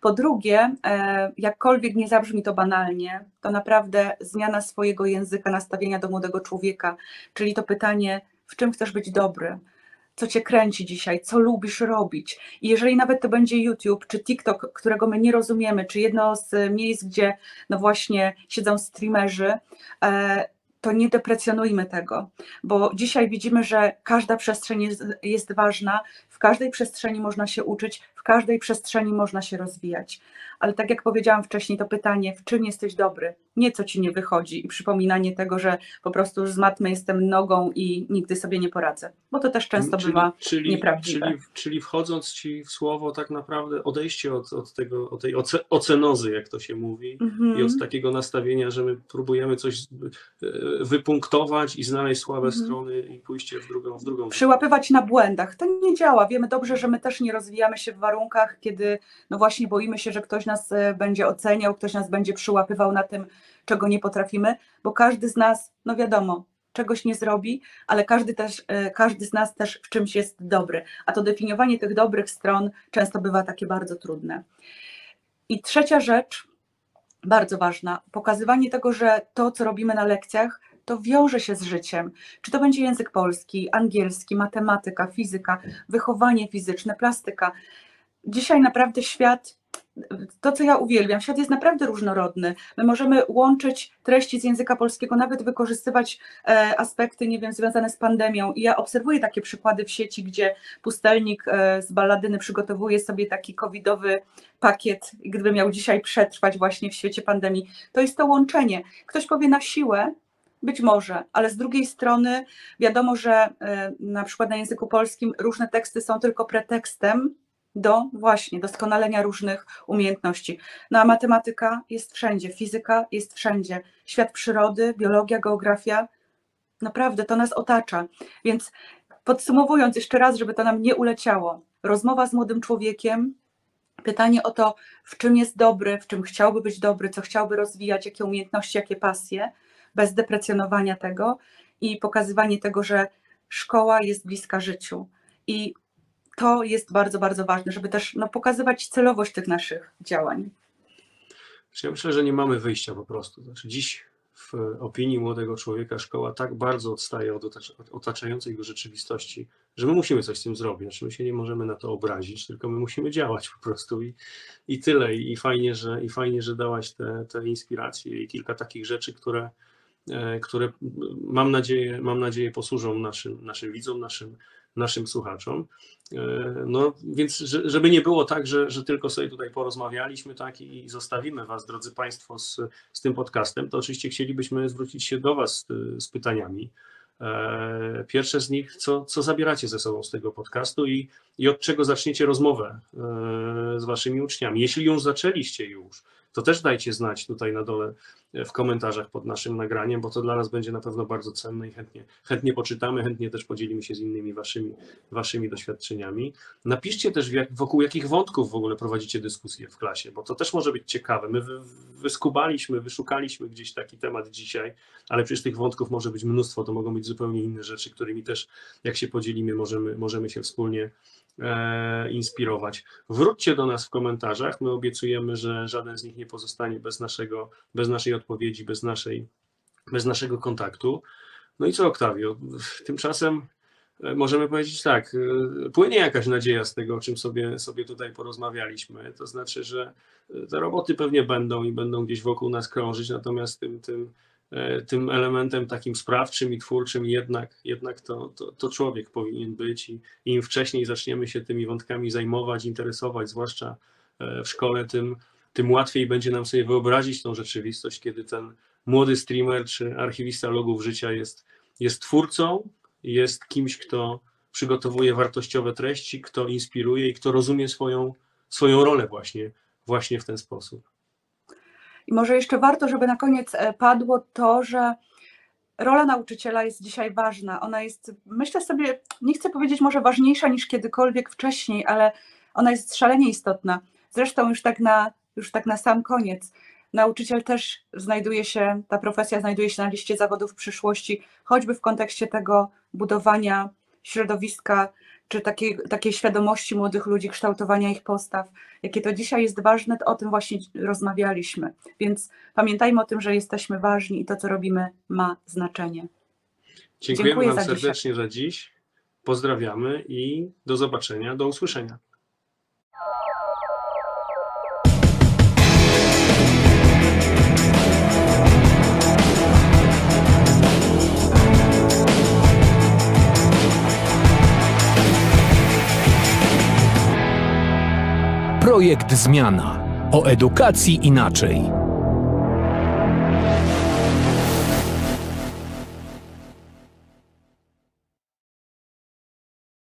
[SPEAKER 3] Po drugie, e, jakkolwiek nie zabrzmi to banalnie, to naprawdę zmiana swojego języka, nastawienia do młodego człowieka, czyli to pytanie, w czym chcesz być dobry, co cię kręci dzisiaj, co lubisz robić. I jeżeli nawet to będzie YouTube czy TikTok, którego my nie rozumiemy, czy jedno z miejsc, gdzie no właśnie siedzą streamerzy, e, to nie deprecjonujmy tego, bo dzisiaj widzimy, że każda przestrzeń jest, jest ważna, w każdej przestrzeni można się uczyć, każdej przestrzeni można się rozwijać. Ale tak jak powiedziałam wcześniej, to pytanie, w czym jesteś dobry, nie co ci nie wychodzi i przypominanie tego, że po prostu z matmy jestem nogą i nigdy sobie nie poradzę, bo to też często
[SPEAKER 2] czyli,
[SPEAKER 3] bywa
[SPEAKER 2] czyli,
[SPEAKER 3] nieprawdziwe.
[SPEAKER 2] Czyli, czyli wchodząc ci w słowo, tak naprawdę odejście od, od, tego, od tej oce, ocenozy, jak to się mówi,
[SPEAKER 3] Mhm.
[SPEAKER 2] i od takiego nastawienia, że my próbujemy coś e, wypunktować i znaleźć słabe
[SPEAKER 3] Mhm.
[SPEAKER 2] strony i pójście w drugą, w drugą.
[SPEAKER 3] przyłapywać na błędach. To nie działa. Wiemy dobrze, że my też nie rozwijamy się w warunkach, kiedy no właśnie boimy się, że ktoś nas e, będzie oceniał, ktoś nas będzie przyłapywał na tym, czego nie potrafimy, bo każdy z nas, no wiadomo, czegoś nie zrobi, ale każdy też, e, każdy z nas też w czymś jest dobry. A to definiowanie tych dobrych stron często bywa takie bardzo trudne. I trzecia rzecz, bardzo ważna, pokazywanie tego, że to, co robimy na lekcjach, to wiąże się z życiem. Czy to będzie język polski, angielski, matematyka, fizyka, wychowanie fizyczne, plastyka. Dzisiaj naprawdę świat, to co ja uwielbiam, świat jest naprawdę różnorodny. My możemy łączyć treści z języka polskiego, nawet wykorzystywać e, aspekty, nie wiem, związane z pandemią. I ja obserwuję takie przykłady w sieci, gdzie pustelnik e, z balladyny przygotowuje sobie taki covidowy pakiet, gdyby miał dzisiaj przetrwać właśnie w świecie pandemii. To jest to łączenie. Ktoś powie na siłę, być może, ale z drugiej strony wiadomo, że e, na przykład na języku polskim różne teksty są tylko pretekstem do właśnie doskonalenia różnych umiejętności. No a matematyka jest wszędzie, fizyka jest wszędzie, świat przyrody, biologia, geografia, naprawdę to nas otacza. Więc podsumowując jeszcze raz, żeby to nam nie uleciało, rozmowa z młodym człowiekiem, pytanie o to, w czym jest dobry, w czym chciałby być dobry, co chciałby rozwijać, jakie umiejętności, jakie pasje, bez deprecjonowania tego i pokazywanie tego, że szkoła jest bliska życiu. I to jest bardzo, bardzo ważne, żeby też no, pokazywać celowość tych naszych działań.
[SPEAKER 2] Ja myślę, że nie mamy wyjścia po prostu. Znaczy dziś w opinii młodego człowieka szkoła tak bardzo odstaje od otaczającej go rzeczywistości, że my musimy coś z tym zrobić. Znaczy my się nie możemy na to obrazić, tylko my musimy działać po prostu i, i tyle. I fajnie, że, I fajnie, że dałaś te, te inspiracje i kilka takich rzeczy, które, które mam nadzieję, mam nadzieję posłużą naszym, naszym widzom, naszym, naszym słuchaczom. E, No więc, że- żeby nie było tak, że, że tylko sobie tutaj porozmawialiśmy tak i zostawimy Was, drodzy Państwo, z, z tym podcastem, to oczywiście chcielibyśmy zwrócić się do Was e, z pytaniami. E, Pierwsze z nich, co, co zabieracie ze sobą z tego podcastu i, i od czego zaczniecie rozmowę e, z Waszymi uczniami? Jeśli ją zaczęliście już, to też dajcie znać tutaj na dole e, w komentarzach pod naszym nagraniem, bo to dla nas będzie na pewno bardzo cenne i chętnie, chętnie poczytamy, chętnie też podzielimy się z innymi waszymi, waszymi doświadczeniami. Napiszcie też, wokół jakich wątków w ogóle prowadzicie dyskusję w klasie, bo to też może być ciekawe. My wy, wyskubaliśmy, wyszukaliśmy gdzieś taki temat dzisiaj, ale przecież tych wątków może być mnóstwo, to mogą być zupełnie inne rzeczy, którymi też, jak się podzielimy, możemy, możemy się wspólnie inspirować. Wróćcie do nas w komentarzach. My obiecujemy, że żaden z nich nie pozostanie bez, naszego, bez naszej odpowiedzi, bez, naszej, bez naszego kontaktu. No i co, Oktawio? Tymczasem e, możemy powiedzieć tak, e, płynie jakaś nadzieja z tego, o czym sobie, sobie tutaj porozmawialiśmy. To znaczy, że e, te roboty pewnie będą i będą gdzieś wokół nas krążyć, natomiast tym, tym, e, tym elementem takim sprawczym i twórczym jednak, jednak to, to, to człowiek powinien być i im wcześniej zaczniemy się tymi wątkami zajmować, interesować, zwłaszcza e, w szkole, tym, tym łatwiej będzie nam sobie wyobrazić tą rzeczywistość, kiedy ten młody streamer czy archiwista logów życia jest, jest twórcą, jest kimś, kto przygotowuje wartościowe treści, kto inspiruje i kto rozumie swoją, swoją rolę właśnie, właśnie w ten sposób.
[SPEAKER 3] I może jeszcze warto, żeby na koniec e, padło to, że rola nauczyciela jest dzisiaj ważna. Ona jest, myślę sobie, nie chcę powiedzieć może ważniejsza niż kiedykolwiek wcześniej, ale ona jest szalenie istotna. Zresztą już tak na, już tak na sam koniec. Nauczyciel też znajduje się, ta profesja znajduje się na liście zawodów przyszłości, choćby w kontekście tego budowania środowiska, czy takiej, takiej świadomości młodych ludzi, kształtowania ich postaw. Jakie to dzisiaj jest ważne, to o tym właśnie rozmawialiśmy. Więc pamiętajmy o tym, że jesteśmy ważni i to, co robimy, ma znaczenie.
[SPEAKER 2] Dziękujemy
[SPEAKER 3] Dziękuję
[SPEAKER 2] Wam
[SPEAKER 3] za dzisiaj.
[SPEAKER 2] serdecznie za dziś. Pozdrawiamy i do zobaczenia, do usłyszenia.
[SPEAKER 1] Projekt Zmiana o edukacji inaczej.